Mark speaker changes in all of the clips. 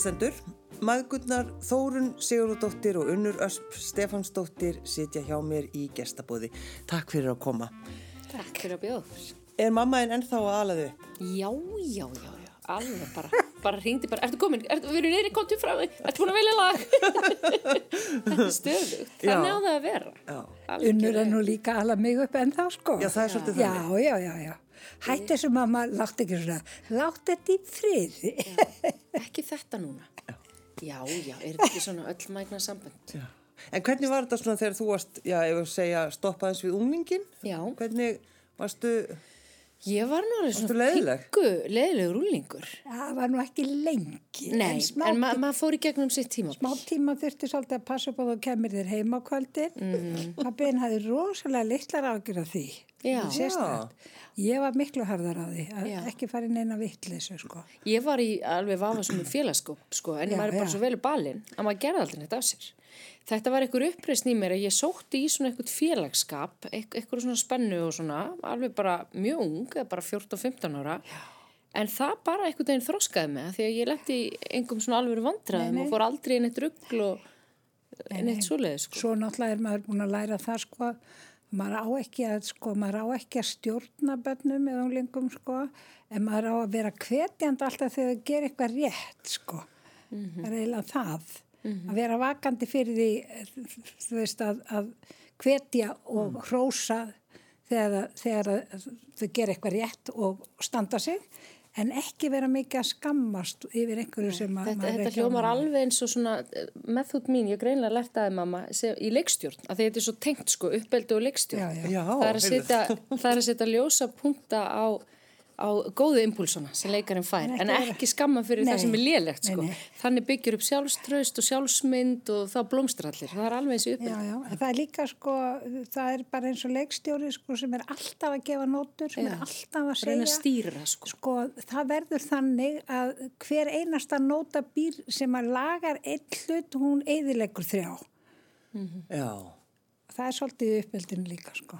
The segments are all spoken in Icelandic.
Speaker 1: hlustendur. Maðgurnar Þórun Sigurðardóttir og Unnur Ösp Stefansdóttir sitja hjá mér í gestabóði. Takk fyrir að koma.
Speaker 2: Takk fyrir að bjóða.
Speaker 1: Er mammaðin ennþá að alaðu?
Speaker 2: Já, já, já, já. Alveg bara, bara ringdi bara, ertu komin, ertu, við erum neyri komtið frá þig, ertu búin að velja lag? Þetta er stöðugt, þannig á það að vera.
Speaker 1: Já.
Speaker 3: Unnur er nú líka alveg mig upp en þá sko.
Speaker 1: Já, það er svolítið
Speaker 3: já,
Speaker 1: þannig.
Speaker 3: Já, já, já. Hætti þessu mamma, látt ekki svona, látt þetta í friði.
Speaker 2: Ekki þetta núna. Já, já, er þetta ekki svona öllmægna sambönd?
Speaker 1: Já. En hvernig var þetta svona þegar þú varst, já, ef við segja, stoppaðins við ungningin?
Speaker 2: Já.
Speaker 1: Hvernig varstu,
Speaker 2: Ég var nú alveg svona
Speaker 1: leiðileg?
Speaker 2: pingu, leiðilegur úlingur.
Speaker 3: Það var nú ekki lengi.
Speaker 2: Nei,
Speaker 3: en
Speaker 2: en ma maður fór í gegnum sitt tíma.
Speaker 3: smá tíma þurfti svolítið að passa upp á að þú kemur þér heim á kvöldin. Mm. Pappin hafði rosalega litlar ágjur af því.
Speaker 2: Já.
Speaker 3: Sérstætt. Ég var miklu harðar á því, að
Speaker 2: Já.
Speaker 3: ekki fara inn eina vittleysu sko.
Speaker 2: Ég var í alveg vafasum félagskóp, sko, en
Speaker 3: Já,
Speaker 2: maður er bara
Speaker 3: já.
Speaker 2: svo vel balinn að maður gerði aldrei neitt af sér. Þetta var einhver uppreysn í mér að ég sótti í svona einhvern félagskap, einhver svona spennu og svona, alveg bara mjög ung, bara 14-15 ára. En það bara einhvern veginn þroskaði mig, því að ég letti í einhverjum svona alveg
Speaker 3: nei.
Speaker 2: og fór aldrei í neitt ruggl og neitt svoleiði, sko.
Speaker 3: Svo náttúrulega er maður búin að læra það sko, maður á ekki að, sko, maður á ekki að stjórna bönnum eða unglingum sko, en maður á að vera hvetjand alltaf þegar þau gerir eitthvað rétt sko. Það er eiginlega það. Að vera vakandi fyrir því, þú veist, að, að hvetja og hrósa þegar, þegar þau gerir eitthvað rétt og standa sig, en ekki vera mikið að skammast yfir einhverju sem að
Speaker 2: Þetta, þetta hljómar
Speaker 3: með.
Speaker 2: alveg eins og svona eh, meðþút mín, ég greinlega lertaði mamma sem, í leikstjórn, því þetta er svo tengt sko, uppeldi og leikstjórn.
Speaker 3: Já, já.
Speaker 1: já,
Speaker 2: það, er að setja, að ljósa punkta á, á góðu impulsuna sem leikarinn fær,
Speaker 3: En
Speaker 2: en
Speaker 3: ekki
Speaker 2: ekki, skamma fyrir
Speaker 3: Nei.
Speaker 2: það sem er lélegt
Speaker 3: Nei,
Speaker 2: sko.
Speaker 3: nei.
Speaker 2: Þannig byggir upp sjálfströst og sjálfsmynd og þá blómstrallir. Það er alveg eins
Speaker 3: já, en það er líka sko, það er bara eins og leikstjóri sko sem er alltaf að gefa nótur, sem
Speaker 2: Já.
Speaker 3: er alltaf að
Speaker 2: Reyna að
Speaker 3: segja.
Speaker 2: stýra sko.
Speaker 3: Sko, það verður þannig að hver einasta nóta býr sem að lagar einn hlut, hún eðilegur þrjá.
Speaker 1: Já.
Speaker 3: Það er svolítið í uppeldinu líka, sko.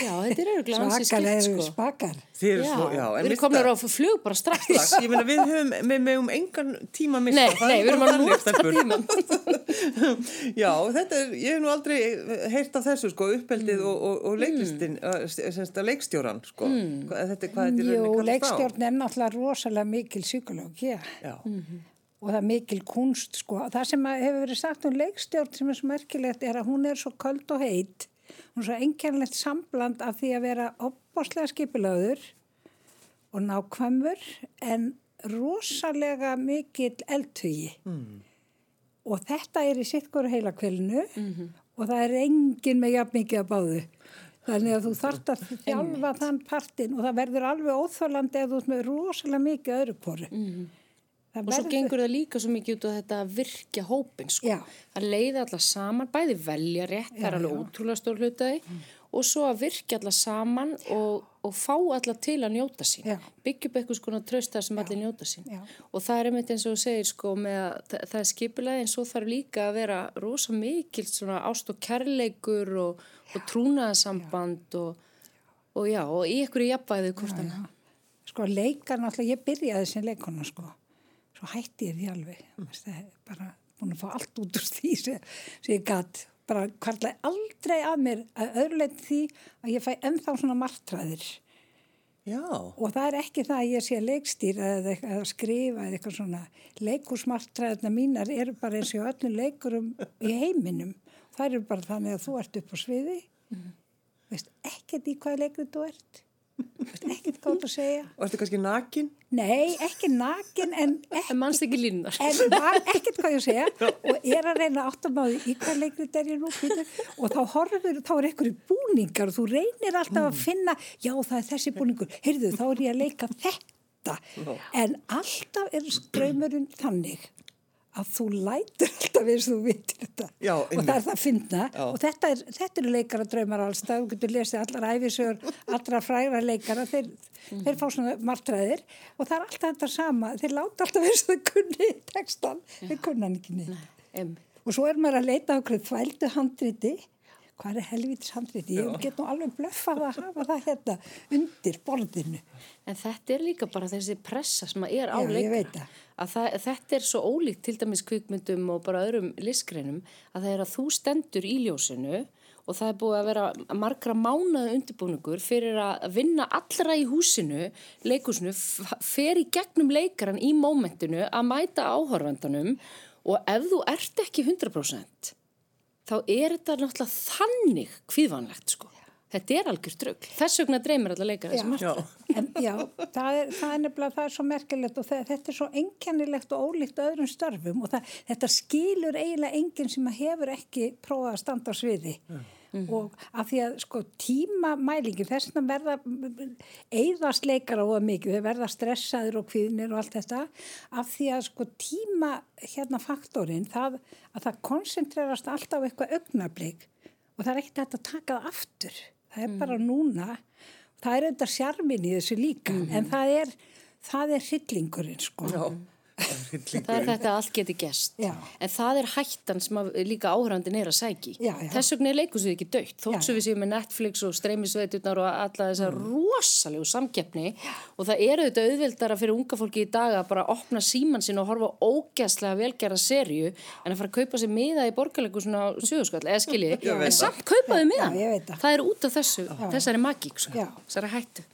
Speaker 2: Já, þetta er auðvitað ansi
Speaker 3: Svakar
Speaker 2: skipt
Speaker 3: eru
Speaker 2: sko.
Speaker 3: spakar.
Speaker 1: Þið eru
Speaker 2: Já,
Speaker 1: svo, já. en
Speaker 2: við erum
Speaker 1: Mista-
Speaker 2: komin á flug bara strax.
Speaker 1: strax, ég meina við höfum, við megum engan tíma að missa.
Speaker 2: Nei,
Speaker 1: Það
Speaker 2: nei,
Speaker 1: er
Speaker 2: við erum að nota tímann.
Speaker 1: Já, þetta er, ég hef nú aldrei heyrt af þessu sko, uppeldið
Speaker 2: Mm.
Speaker 1: og, og, og leiklistin, mm. semst að leikstjóran sko,
Speaker 2: Mm.
Speaker 1: þetta er hvað þetta er
Speaker 3: Jú,
Speaker 1: rauninni kallast á.
Speaker 3: leikstjórn er náttúrulega rosalega mikil psykológi,
Speaker 1: Já,
Speaker 3: og það er mikil kunst sko. Það sem hefur verið sagt um leikstjórn sem er svo merkilegt er að hún er svo köld og heit hún er svo einkennlegt sambland af því að vera opbáslega skipulaður og nákvæmur en rosalega mikill eldhugi mm. og þetta er í sittgóru heilakvelinu og það er engin með jafn mikið að báðu. Þannig að þú þarft að þjálfa þann partin og það verður alveg óþólandi ef þú ert með rosalega mikið öðru kóru mm.
Speaker 2: Og svo gengur það líka svo mikið út á þetta virkja hópin sko.
Speaker 3: Já.
Speaker 2: Að leiða alla saman, bæði velja rétt, það er alveg ótrúlega stór hlutaði og svo að virkja alla saman og, og fá alla til að njóta sín.
Speaker 3: Já.
Speaker 2: Byggja upp eitthvað svona tröstar sem allir njóta sín.
Speaker 3: Já.
Speaker 2: Og það er einmitt eins og þú segir sko með að það, það er skipulega en svo þarf líka að vera rosa mikil svona ást og kærleikur og, og trúnaðasamband og, og já, og í ykkur í jafnvæðið hvort hann.
Speaker 3: sko leikar náttúrulega, ég byrjaði sem leikona sko, svo hætti ég því alveg.
Speaker 2: Mm.
Speaker 3: það er bara búin að fá allt út úr því sem, sem ég gatt bara kvarlaði aldrei að mér að öðrulegt því að ég fæ ennþá svona martræðir
Speaker 1: já,
Speaker 3: og það er ekki það að ég sé leikstýra eða, eða skrifa eða eitthvað svona. Leikursmartræðina mínar eru bara eins og öllum leikurum í heiminum. Það eru bara þannig að þú ert upp á sviði. Veist ekkert í hvaða leikur þú ert ekkert ert að segja.
Speaker 1: Og ertu kannski nakin?
Speaker 3: Nei, ekki nakin en,
Speaker 2: En mannst ekki línunar.
Speaker 3: en var ekkert hvað ég að segja. Og er að reyna áttamáði í hvað leikrið er ég nú býtur, og þá horfur, þá er einhverju búningar og þú reynir alltaf að finna já það er þessi búningur, heyrðu þá er ég að leika þetta. En alltaf er ströymurinn þannig að þú lætur alltaf eins og þú vitir þetta.
Speaker 1: Já,
Speaker 3: og það er það að finna.
Speaker 1: Já.
Speaker 3: og þetta, er, þetta eru leikara draumar alls það, þú getur lesið allar æfisögur allra frægra leikara. Þeir, þeir fá svona martræðir og það er alltaf þetta sama. Þeir láta alltaf eins og þau kunni textan, þeir kunna hann ekki niður og svo er maður að leita okkur þvældu handriti hvað er helvitis handriti, ég get nú alveg blöffað að hafa það hérna undir borðinu.
Speaker 2: En þetta er líka bara þessi pressa sem að er á
Speaker 3: Já, ég veit
Speaker 2: leikara.
Speaker 3: það.
Speaker 2: Að það, þetta er svo ólíkt til dæmis kvikmyndum og bara öðrum listgreinum að það er að þú stendur í ljósinu og það er búið að vera margra mánaða undirbúningur fyrir að vinna allra í húsinu, leikusinu, fer í gegnum leikaran í mómentinu að mæta áhorfandanum og ef þú ert ekki 100% þá er þetta náttúrulega þannig kvíðvanlegt sko. Þetta er algjör drögg. Þess vegna dreymir alla leikara sem
Speaker 1: Já,
Speaker 3: En já, það er, það er nefnilega, það er svo merkilegt og það, þetta er svo einkennilegt og ólíkt öðrum störfum og það, þetta skilur eiginlega enginn sem hefur ekki prófað að standa á sviði. Og af því að sko tímamælingin, þess að verða eigðast leikara og mikið, þeir verða stressaður og kvíðnir og allt þetta, af því að sko tíma hérna faktorinn, það, að það koncentrerast alltaf eitthvað augnablík og það er ekkert að taka það aftur. Það er bara núna, það er auðvitað sjarmin í þessu líka, en það er, það er hryllingurinn sko.
Speaker 2: Það er þetta að allt geti gest.
Speaker 3: Já.
Speaker 2: En það er hættan sem að líka áhörandin er að sæki.
Speaker 3: Já, já.
Speaker 2: Þess vegna er leikusið ekki dögt. Þótt svo við séum með Netflix og streymisveiturnar og alla þessa rosalegu samkeppni og það eru þetta auðveldara fyrir unga fólki í dag að bara opna síman sin og horfa ógæslega velgerða serju en að fara að kaupa sér miða í borgarleiku svona sögurskall, eða skilji, en samt kaupa þau miðan.
Speaker 3: Það.
Speaker 2: er út af þessu, þessari magík, sko, þessari hættu.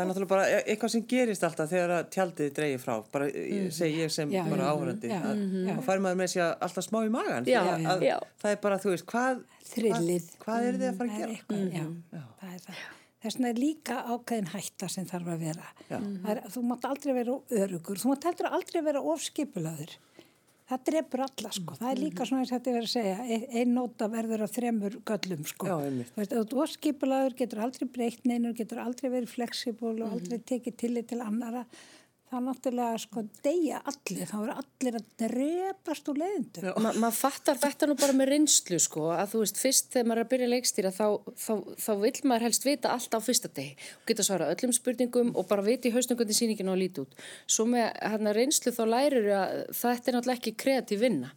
Speaker 1: Það er náttúrulega bara e- eitthvað sem gerist alltaf þegar að tjaldið dreigir frá, bara mm. segi ég sem
Speaker 3: Já,
Speaker 1: bara
Speaker 3: já,
Speaker 1: áhörandi, að þá fær maður með sér alltaf smá í magan.
Speaker 2: Já,
Speaker 1: því að,
Speaker 2: já.
Speaker 1: Það er bara, þú veist, hvað, hvað, hvað er þið að fara að
Speaker 3: er
Speaker 1: gera?
Speaker 3: eitthvað, já, það er það. Þess vegna er líka ákveðin hætta sem þarf að vera. Er, þú mátt aldrei vera örugur, þú mátt heldur aldrei vera ofskipulaður. Það drefur alla, sko. Það er líka svona eins og þetta er verið að segja, ein, ein nóta verður af þremur göllum, sko.
Speaker 1: Já.
Speaker 3: Þú veist, ert ofskipulaður, getur aldrei breytt neinu, getur aldrei verið fleksibúl og aldrei tekið tillit til annara. Er náttúrulega, sko, deyja allir, þá eru allir að drepast úr leiðindum.
Speaker 2: Ma, maður fattar þetta nú bara með reynslu sko að þú veist fyrst þegar maður er að byrja leikstýra þá, þá, þá vil maður helst vita allt á fyrsta degi. Og geta svara öllum spurningum og bara hvernig sýningin á að líti út. Svo með hérna reynslu þá lærir að þetta er náttúrulega ekki kreatív vinna.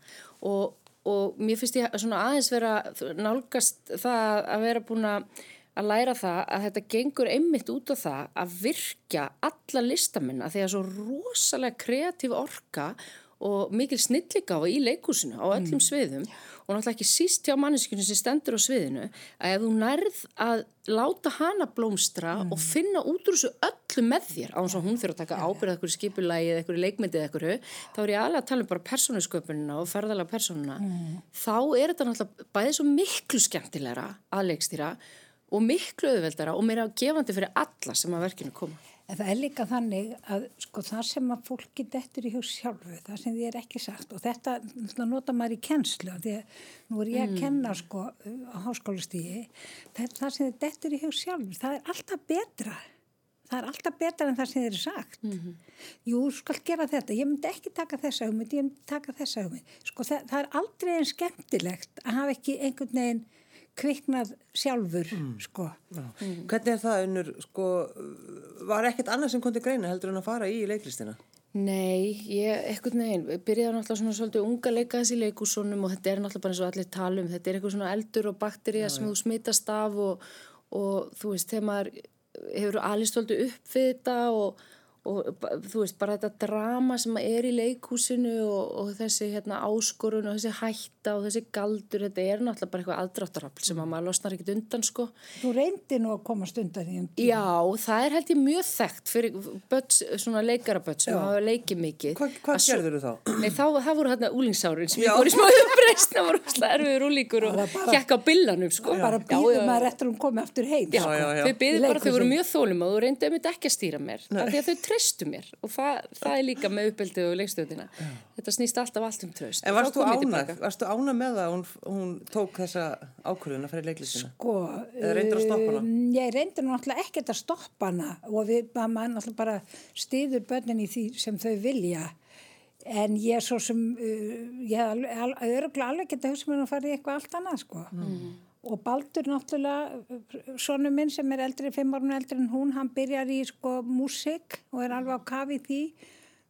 Speaker 2: Og, og mér finnst ég svona aðeins vera nálgast það að vera búin að að læra það að þetta gengur einmitt út á það að virkja alla listamenn að því að svo rosalega kreatív orka og mikil snilligáfa í leikúsinu á öllum sviðum. Og náttúrulega ekki síst hjá manneskinu sem stendur á sviðinu að ef þú nærð að láta hana blómstra og finna út úr þessu öllu með þér á þess að hún fyrir að taka ábyrða eitthvað skipulagi eða eitthvað leikmyndið eitthvað þá er ég alveg að tala um bara persónusköpunina og ferðalega persónuna þá er þetta náttúrulega bæðið svo miklu skemmtilegra að leikstýra og miklu auðveldara og meira gefandi fyrir alla sem að verkinu koma.
Speaker 3: En það er líka þannig að sko það sem að fólki dettur í hug sjálfu, það sem því er ekki sagt og þetta náttúrulega nota maður í kennslu því að nú er ég að kenna sko á háskólastígi, það, það sem þið dettur í hug sjálfu, það er alltaf betra. Það er alltaf betra en það sem þið eru sagt. Jú, þú skal gera þetta. Ég myndi ekki taka þessa hugmynd, ég myndi taka þessa hugmynd. Sko það, það er aldrei einn skemmtilegt að hafa ekki einhvern veginn kviknað sjálfur, sko.
Speaker 1: Hvernig er það, unnur, sko, var ekkert annað sem kom til greina heldur en að fara í leiklistina?
Speaker 2: Nei, ég, ekkert neginn, byrjaði náttúrulega svona svolítið unga leika þessi leikúsónum og þetta er náttúrulega bara eins og allir talum, þetta er eitthvað svona eldur og bakterja sem þú smitast af og, og þú veist, þegar maður hefur alistöldu upp við þetta og, og þú veist, bara þetta drama sem er í leikhúsinu og, og þessi hérna áskorun og þessi hætta og þessi galdur, þetta er náttúrulega bara eitthvað aðdráttarafl sem að maður losnar ekkert undan sko.
Speaker 3: Þú reyndi nú að komast undan því um tíma.
Speaker 2: Já, það er held ég mjög þekkt fyrir böts, svona leikaraböts sem hafa leikið mikið.
Speaker 1: Hva, hvað gerður þú þá?
Speaker 2: Nei, þá það voru hérna úlingsárin sem fór í smá uppreist, það voru alltaf erfiður úlíkur og hjekka á billanum, sko.
Speaker 3: bara býðum maður eftir að hún komi aftur heim
Speaker 2: Treystu mér og það, það er líka með uppeldið og leikstöðina. Þetta snýst alltaf allt um tröst.
Speaker 1: En varst þú ánað, varst þú ánað með það að hún, hún tók þessa fara í leiklistina?
Speaker 3: Sko,
Speaker 1: Eða reyndirðu að stoppa hana?
Speaker 3: um, Ég reyndi nú náttúrulega ekkert að stoppa hana og við, maður náttúrulega bara stiður börnin í því sem þau vilja en ég svo sem uh, ég al, öruglega alveg geta hugsa mér um að fara í eitthvað allt annað sko og Baldur náttúrulega sonu minn sem er eldri, fimm árum eldri en hún, hann byrjar í sko músik og er alveg á kafi í því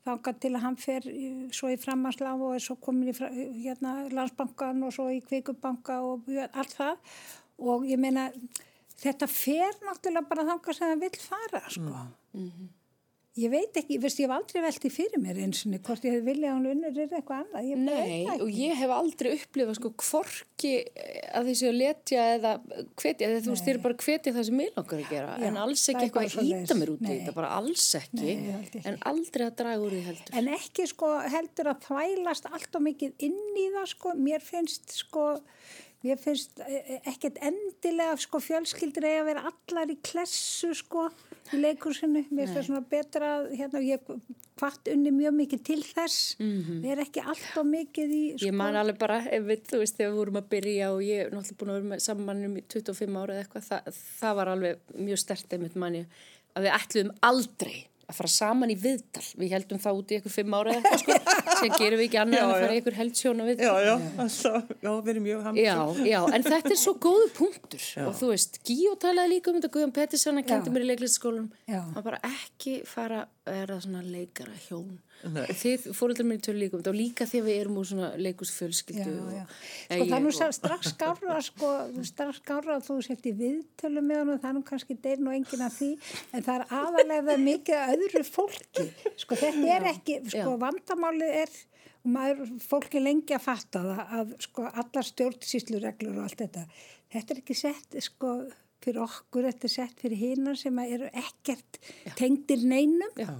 Speaker 3: þangað til að hann fer svo í framhanslaf og er svo komin í hérna, landsbankan og svo í kvikubanka og allt það og ég meina þetta fer náttúrulega bara þangað sem það vil fara sko.
Speaker 2: Mhm.
Speaker 3: Ég veit ekki, veist, ég hef aldrei velti fyrir mér einsinni hvort ég hef viljað að hún unnur er eitthvað annað. Ég
Speaker 2: Nei, og ég hef aldrei upplifað sko hvorki að þessi að letja eða hvetja, þegar þú veist, þeir eru bara hvetja það sem ég langar að gera,
Speaker 3: Já,
Speaker 2: en alls ekki
Speaker 3: er
Speaker 2: eitthvað að íta mér út í
Speaker 3: Nei.
Speaker 2: þetta, bara alls ekki,
Speaker 3: Nei, ég ekki.
Speaker 2: en aldrei að draga úr því heldur.
Speaker 3: En ekki sko heldur að þvælast allt og mikið inn í það sko, mér finnst sko, mér finnst eh, ekkert endilega sko fjölskyldur að vera allar í klessu sko í leikursinu, mér finnst það svona betra hérna, ég hvart unni mjög mikið til þess, við erum ekki allt og mikið í sko.
Speaker 2: Ég man alveg bara, við, þú veist, þegar við vorum að byrja og ég er náttúrulega búin að vera með samanum í 25 ára eða eitthvað, það, það var alveg mjög stert einmitt manni að við ætluðum aldrei að fara saman í viðtal. Við heldum það út í eitthvað fimm ára eða eitthvað, sko, sem gerum við ekki annað
Speaker 1: Já,
Speaker 2: en að fara
Speaker 1: já.
Speaker 2: í eitthvað heldsjóna viðtal.
Speaker 1: Já, já, alltaf, já, við erum mjög hamsum.
Speaker 2: Já, já, en þetta er svo góðu punktur og þú veist, Gíó talaði líka um þetta Guðjón Pettersson að kendi
Speaker 3: Já.
Speaker 2: mér í leiklistaskólanum
Speaker 3: Já.
Speaker 2: að bara ekki fara að vera svona leikara hjón þið fóröldar mér tölu líka um þetta og líka að við erum úr svona leikusfjölskyldu
Speaker 3: Sko það er nú strax skára sko, strax skára að þú sért í viðtölu með hann og það er nú kannski deyrn og enginn af því en það er aðalega mikið að öðru fólki. Sko þetta er ekki, sko vandamálið er og maður, fólki lengi að fatta það að sko allar stjórnsýslureglur og allt þetta. Þetta er ekki sett sko fyrir okkur, þetta er sett fyrir hinnar sem að eru ekkert tengdir neinum.
Speaker 2: Já.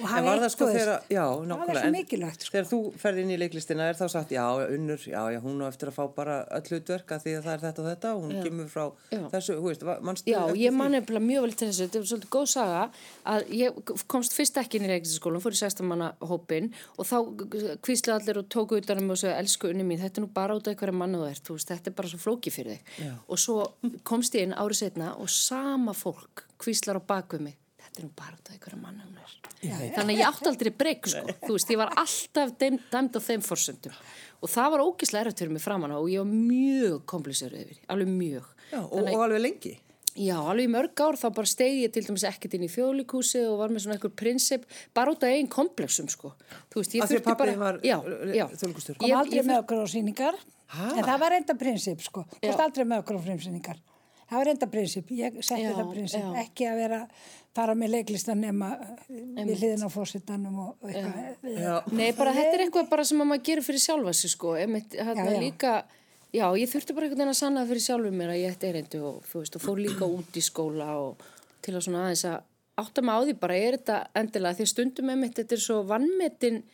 Speaker 3: Og
Speaker 1: En var það sko
Speaker 3: þú veist,
Speaker 1: þegar, já,
Speaker 3: það er svo mikilvægt sko.
Speaker 1: Þegar þú ferði inn í leiklistina er þá sagt, já, unnur, já, já, hún á eftir að fá bara öll hlutverka því að það er þetta og þetta og hún kemur frá
Speaker 2: Já.
Speaker 1: þessu, hú veist,
Speaker 2: Já, ég man nefnilega mjög vel til þessu, þetta er svolítið góð saga að ég komst fyrst ekki inn í leiklistaskólan, fór í sextamanna hópin og þá kvíslega allir og tóku utan um og segja, elsku unni mín, þetta er nú bara út af einhverja mann og þú veist, þetta er bara svo flóki fyrir þig.
Speaker 1: Já.
Speaker 2: Og svo komst ég inn árið setna og sama fólk kvíslar á baku mig, þetta er nú bara út af einhverja mann og hún er. Þannig að ég átti aldrei breyk, sko. Þú veist, ég var alltaf dæm, dæmd á þeim forsöndum. Og það var ógislega erfitt fyrir mig framan á og ég var mjög komplísur yfir, alveg mjög.
Speaker 1: Já, og, og alveg lengi.
Speaker 2: Já, alveg í mörg ár þá bara stegi ég til dæmis ekkert inn í þjóðlíkúsi og var með svona einhver prinsip bara út af einn komplexum sko. Þú veist, ég þurfti bara...
Speaker 1: var,
Speaker 2: já,
Speaker 1: uh,
Speaker 2: já.
Speaker 3: kom
Speaker 2: Ég-
Speaker 3: aldrei
Speaker 2: ég
Speaker 3: með okkur á síningar
Speaker 1: Ha?
Speaker 3: en það var enda prinsip sko komst aldrei með okkur á síningar það var enda prinsip, ég setti
Speaker 2: Já,
Speaker 3: það prinsip
Speaker 2: já.
Speaker 3: ekki að vera fara með leiklistan nema við hliðin á fórsetanum og eitthvað
Speaker 1: Já.
Speaker 2: Nei, bara þetta er eitthvað bara sem að maður gerir fyrir sjálfa sig sko. Einmitt, hérna,
Speaker 3: Já, já.
Speaker 2: Líka, já, ég þurfti bara einhvern veginn að sanna fyrir sjálfur mér að ég ætti erindu og, veist, og fór líka út í skóla og til að svona aðeins að átta mig á því bara er þetta endilega því stundum með mitt þetta er svo vannmetin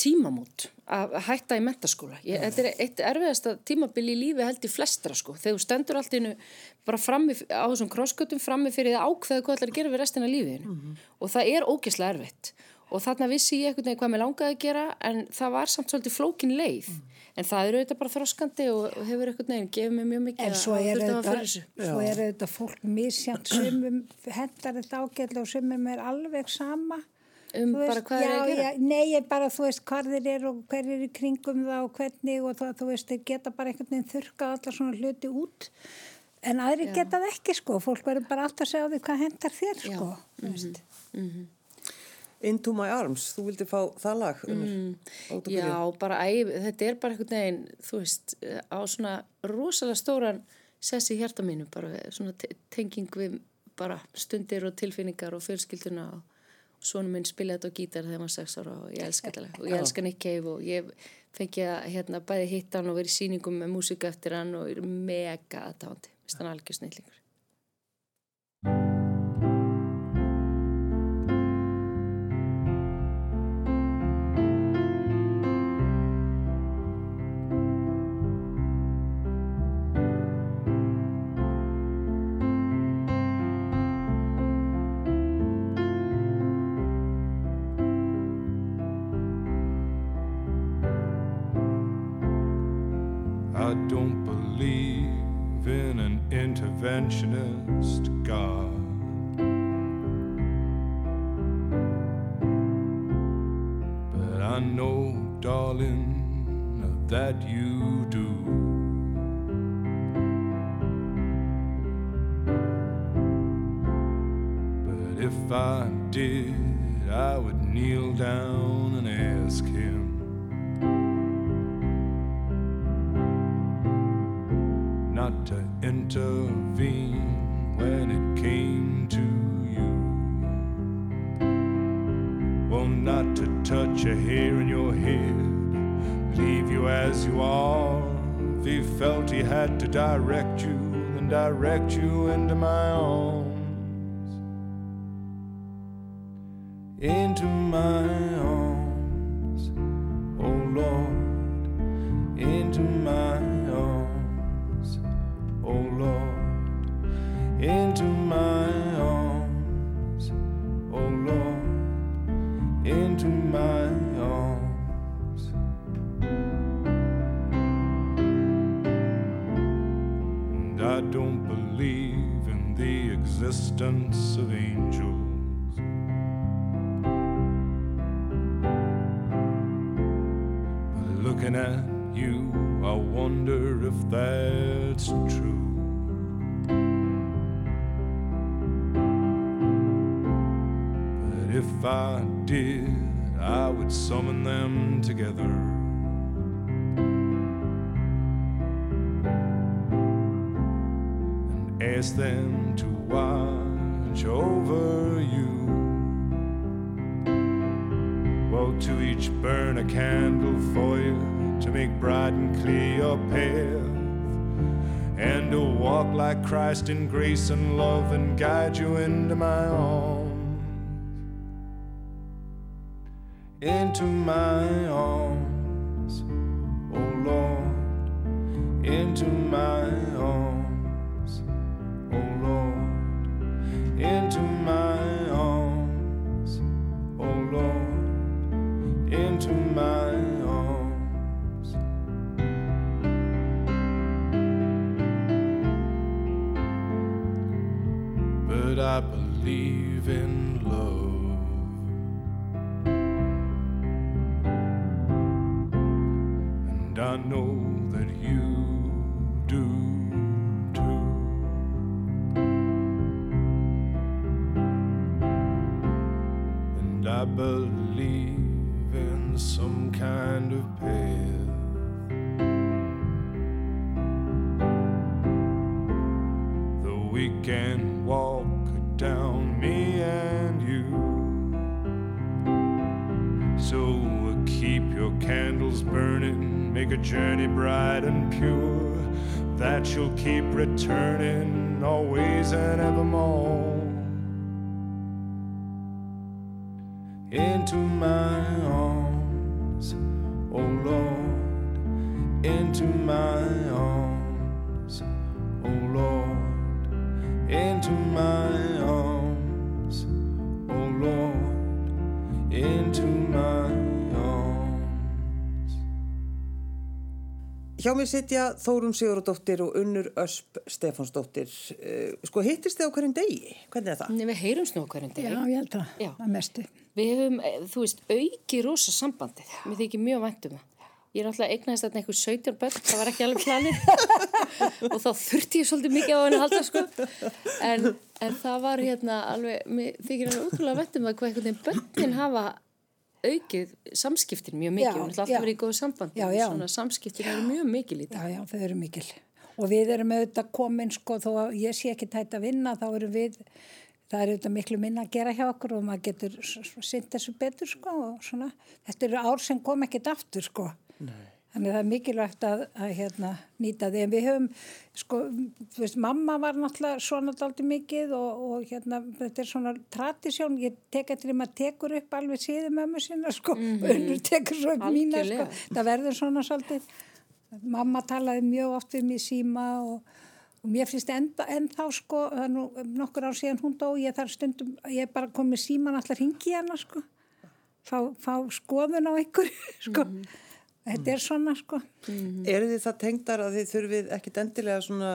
Speaker 2: tímamót að hætta í mentaskóla. Ég, þetta er eitt erfiðasta tímabil í lífi held í flestra sko. Þegar þú stendur allt innu bara frammi, á þessum krosskötum frammi fyrir það ákveðu hvað ætlar að gera við restina af lífinu og það er ógeðslega erfitt. Og þarna vissi ég veginn hvað mér langaði að gera en það var samt svolítið flókin leið. En það eru auðvitað bara þroskandi og hefur einhvern veginn gefið mér mjög mikið
Speaker 3: en svo er auðvitað er fólk misjant sumum hendar þetta ágætlega og sumum er alveg sama
Speaker 2: Um
Speaker 3: Þú
Speaker 2: bara hvað
Speaker 3: já,
Speaker 2: er að gera?
Speaker 3: Já, nei, ég bara, þú veist, hvað þeir eru og hver er í kringum það og hvernig og það, þú veist, þeir geta bara einhvern veginn þurkað allar svona hluti út en aðri geta það ekki, sko fólk verður bara alltaf að segja á því hvað hendar þér,
Speaker 2: Já.
Speaker 3: sko þú veist.
Speaker 1: Into my arms, þú vildi fá það lag, unnur. Mm.
Speaker 2: Já, bara æ, þetta er bara einhvern veginn, þú veist, á svona rosalega stóran sessi hjarta mínu, bara svona te- tenging við bara stundir og tilfinningar og fjölskylduna og svona minn spilaði þetta á gítar þegar maður sex ára og ég elska þetta lag. Og ég elska Nick Cave og ég fengi að hérna bæði hitta hann og verið í sýningum með músíku eftir hann og er mega aðdáðandi, mest hann algjör snillingur.
Speaker 4: Not to touch a hair in your head, leave you as you are. If he felt he had to direct you, then direct you into my arms. Into my grace and love and guide you I believe in love. Into my
Speaker 1: Hjá mér sitja Þórun Sigurðardóttir og Unnur Ösp Stefánsdóttir. Eh, Sko hittist þið á hverjum degi? Hvernig er það?
Speaker 2: Nei, við heyrum snú hverjum
Speaker 3: Já,
Speaker 2: degi.
Speaker 3: ég held að,
Speaker 2: Já.
Speaker 3: að mestu.
Speaker 2: Við hefum, eh, þú veist, auki rosa sambandið. Mér þykir mjög vænt um það. Ég er alltaf eignaðist þarna einhver 17 börn, það var ekki alveg planið og þá þurfti ég svolítið mikið á henni að halda sko. En, en það var hérna alveg, mér þykir alveg útrúlega vænt um það hvað einhvern veginn börnin hafa aukið samskiptin mjög Hún er alltaf verið í góðu sambandi.
Speaker 3: Já, já.
Speaker 2: Svona samskiptin eru mjög mikið lítið.
Speaker 3: Já, já, þau eru mikil. Og við erum auðvitað komin, sko, þó að ég sé ekki tætt að vinna, þá erum við, það er auðvitað miklu minna að gera hjá okkur og maður getur sint þessu betur, sko, og svona. Þetta eru ár sem kom ekkit aftur, sko. Nei. Þannig að það er mikilvægt að, að hérna, nýta því. En við höfum, sko, þú veist, mamma var náttúrulega svona daldi mikið og, og hérna, þetta er svona tradisjón. Ég tek eftir því maður tekur upp alveg síðu mömmu sinna, sko. Mm -hmm. tekur svo upp mína, sko. Það verður svona svolítið. Mamma talaði mjög oft við í síma og, og mér finnst enda, ennþá sko, það er nú nokkur ár síðan hún dó, ég þar stundum, ég er bara komið síman allar hingi hana sko, fá, fá skoðun á einhverju sko. Þetta er svona sko.
Speaker 2: Mhm.
Speaker 1: Eru þið það tengdar að þið þurfið ekkit endilega svona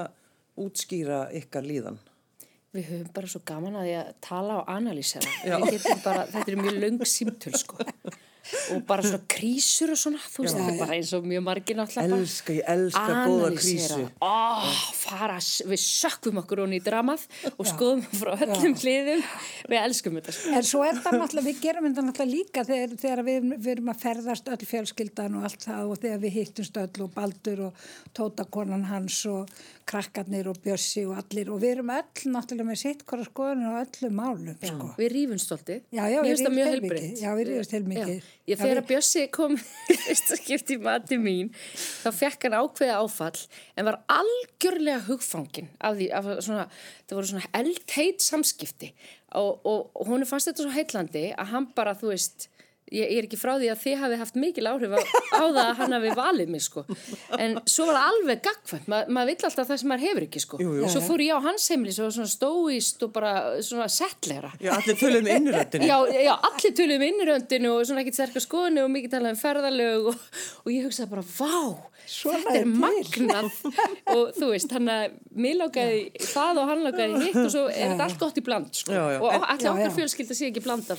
Speaker 1: útskýra ykkar líðan?
Speaker 2: Við höfum bara svo gaman að því að tala og getum bara, þetta er mjög löng símtöl sko. og bara svona krísur og svona, þú veist, þetta er bara eins og mjög bara
Speaker 1: Elska, ég elska góða krísu.
Speaker 2: Ó, fara, við sökkum okkur honni í dramað og skoðum frá öllum hliðum. Við elskum þetta sko.
Speaker 3: En svo er það náttúrulega, við gerum þetta náttúrulega líka þegar, þegar við, við erum að ferðast öll fjölskyldan og allt það og þegar við hittumst öll og Baldur og Tótakonan hans og krakkarnir og Bjössi og allir. Og við erum öll náttúrulega með sitt hvora skoðunum og öllum málum, sko.
Speaker 2: við
Speaker 3: Já, já,
Speaker 2: Mér finnst það mjög heilbrigt.
Speaker 3: Já, við rífumst heilmikið.
Speaker 2: ég
Speaker 3: Já, við-
Speaker 2: að Bjössi kom fyrsta skipti í mati mín þá fekk hann ákveða áfall en var algjörlega hugfangin af því, af svona, það voru svona eldheit samskipti. Og, og, og hún fannst þetta svo heitlandi að hann bara, þú veist Ég, ég er ekki frá því að þið hafi haft mikil áhrif á, á það að hann hafi valið mig sko. En svo var það alveg gagkvæmt. Ma, maður vill alltaf það sem maður hefur ekki sko.
Speaker 1: Jú, jú.
Speaker 2: Svo fór ég á hans heimili svo svona stóist og bara svona settlera.
Speaker 1: Já, allir töluð með innröndinu.
Speaker 2: Já, já, allir töluðum innröndinu og svona ekkert sterkar skoðinu og mikið talað um ferðalög og, og ég hugsaði bara, vá,
Speaker 3: Svona
Speaker 2: þetta er
Speaker 3: er
Speaker 2: magnað og þú veist, hann að mér lákaði það og hann lákaði hitt og svo er þetta allt gott í bland sko. Og allir okkar fjölskylda sé ekki bland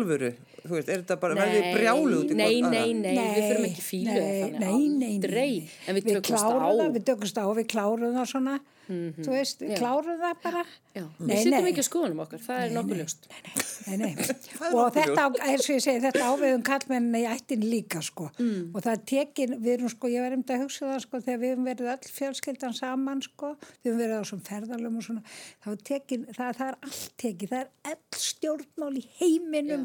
Speaker 1: þið alvöru? Þú veist, er þetta bara, verðið brjálu út í
Speaker 2: nei,
Speaker 1: hvort
Speaker 2: nei,
Speaker 1: aðra?
Speaker 2: nei, við fyrir ekki fílu
Speaker 3: nei, nei, nei,
Speaker 2: aldrei, en við, tökumst á
Speaker 3: við tökumst á, við klárum það svona, þú veist, við klárum það bara.
Speaker 2: já,
Speaker 3: Nei,
Speaker 2: við sittum
Speaker 3: nei.
Speaker 2: ekki á skoðunum okkar, það er nokkuð ljóst
Speaker 3: Nei, nei. og þetta, eins og ég segi, þetta áviðum kallmennin í ættin líka, sko.
Speaker 2: Mm.
Speaker 3: Og það er tekin, við erum, sko, ég var um þetta að hugsa það, sko, þegar við hefum verið öll fjölskyldan saman, sko, við hefum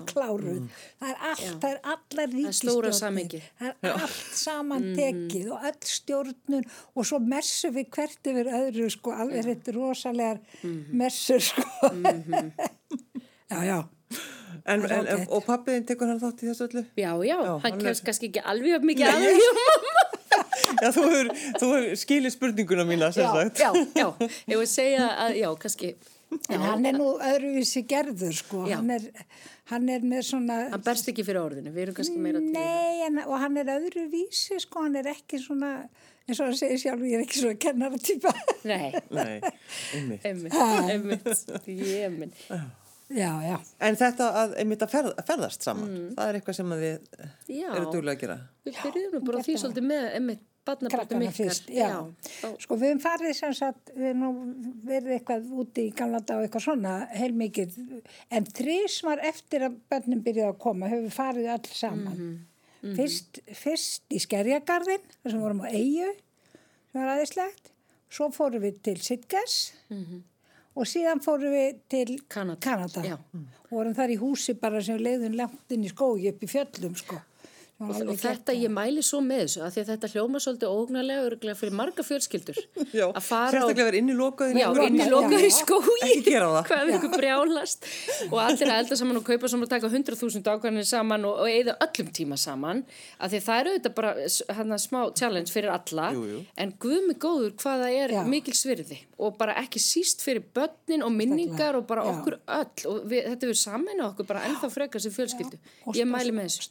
Speaker 3: er tekin, það, er allt tekið, það er allar ríkistjórnir, það er allt saman tekið og öll stjórnun og svo messum við hvert yfir öðru, sko, alveg þetta er rosalegar
Speaker 2: Mhm.
Speaker 3: messur, sko. já, já.
Speaker 1: En, en, en, og pappiðin tekur hann þátt í þessu öllu?
Speaker 2: já, já,
Speaker 1: Já,
Speaker 2: hann
Speaker 1: er-
Speaker 2: kemst kannski ekki alveg mikið aðeins
Speaker 1: Já, þú hefur, þú hefur skilið spurninguna mína, sem sagt.
Speaker 2: já, já, ég vil segja að, já, kannski
Speaker 3: En hann er nú öðruvísi gerður, sko. Hann er, hann er með svona...
Speaker 2: hann berst ekki fyrir orðinu, við erum kannski meira til það.
Speaker 3: Nei, en, og hann er öðruvísi, sko. Hann er ekki svona, eins og hann segir sjálf, ég er ekki svona kennara típa.
Speaker 2: Nei,
Speaker 1: Nei, einmitt.
Speaker 2: einmitt, einmitt, ég minn.
Speaker 3: Já, já.
Speaker 1: En þetta að einmitt að ferð, ferðast saman, það er eitthvað sem að þið
Speaker 2: Mm. Já.
Speaker 1: eru duglega að gera.
Speaker 2: Við byrjuðum nú bara því svolítið með einmitt barnaböldum
Speaker 3: Krakkana
Speaker 2: ykkar.
Speaker 3: fyrst, já.
Speaker 2: þá-
Speaker 3: Sko, við hefum farið sem sagt, við hefum nú verið eitthvað úti í gamla dag og eitthvað svona, heilmikið. En þrís var eftir að börnum byrjuði að koma, hefur við farið öll saman.
Speaker 2: Mhm,
Speaker 3: Fyrst, fyrst í Skerjagarðin, þar sem vorum á Eyju, sem var aðeinslegt. Svo fórum við til Sitges og síðan fórum við til.
Speaker 2: Kanada,
Speaker 3: Kanada. Og vorum þar í húsi bara sem leiðum langt inn í skógi upp í fjöllum, sko.
Speaker 2: Og, og þetta,
Speaker 3: geggjað.
Speaker 2: ég mæli svo með þessu, því að þetta hljóma svolítið ógnarlega örglega fyrir marga fjölskyldur.
Speaker 1: Já,
Speaker 2: að fara á
Speaker 1: sérstaklega verið inni lokaðin.
Speaker 2: Já,
Speaker 3: Lokað,
Speaker 2: inn í
Speaker 3: já, já.
Speaker 2: skói hvað við ykkur brjálast og allir að elda saman og kaupa saman og taka 100.000 ákvæmlega saman og, og eigða öllum tíma saman af því það eru auðvitað bara hana, smá challenge fyrir alla
Speaker 1: Jú, jú.
Speaker 2: en guð mig góður hvað það er
Speaker 3: Já.
Speaker 2: mikil svirði og bara ekki síst fyrir börnin og minningar og bara
Speaker 3: Já.
Speaker 2: okkur öll og við, þetta verður saman okkur bara ennþá frekar sem fjölskyldu ég mæli með þessu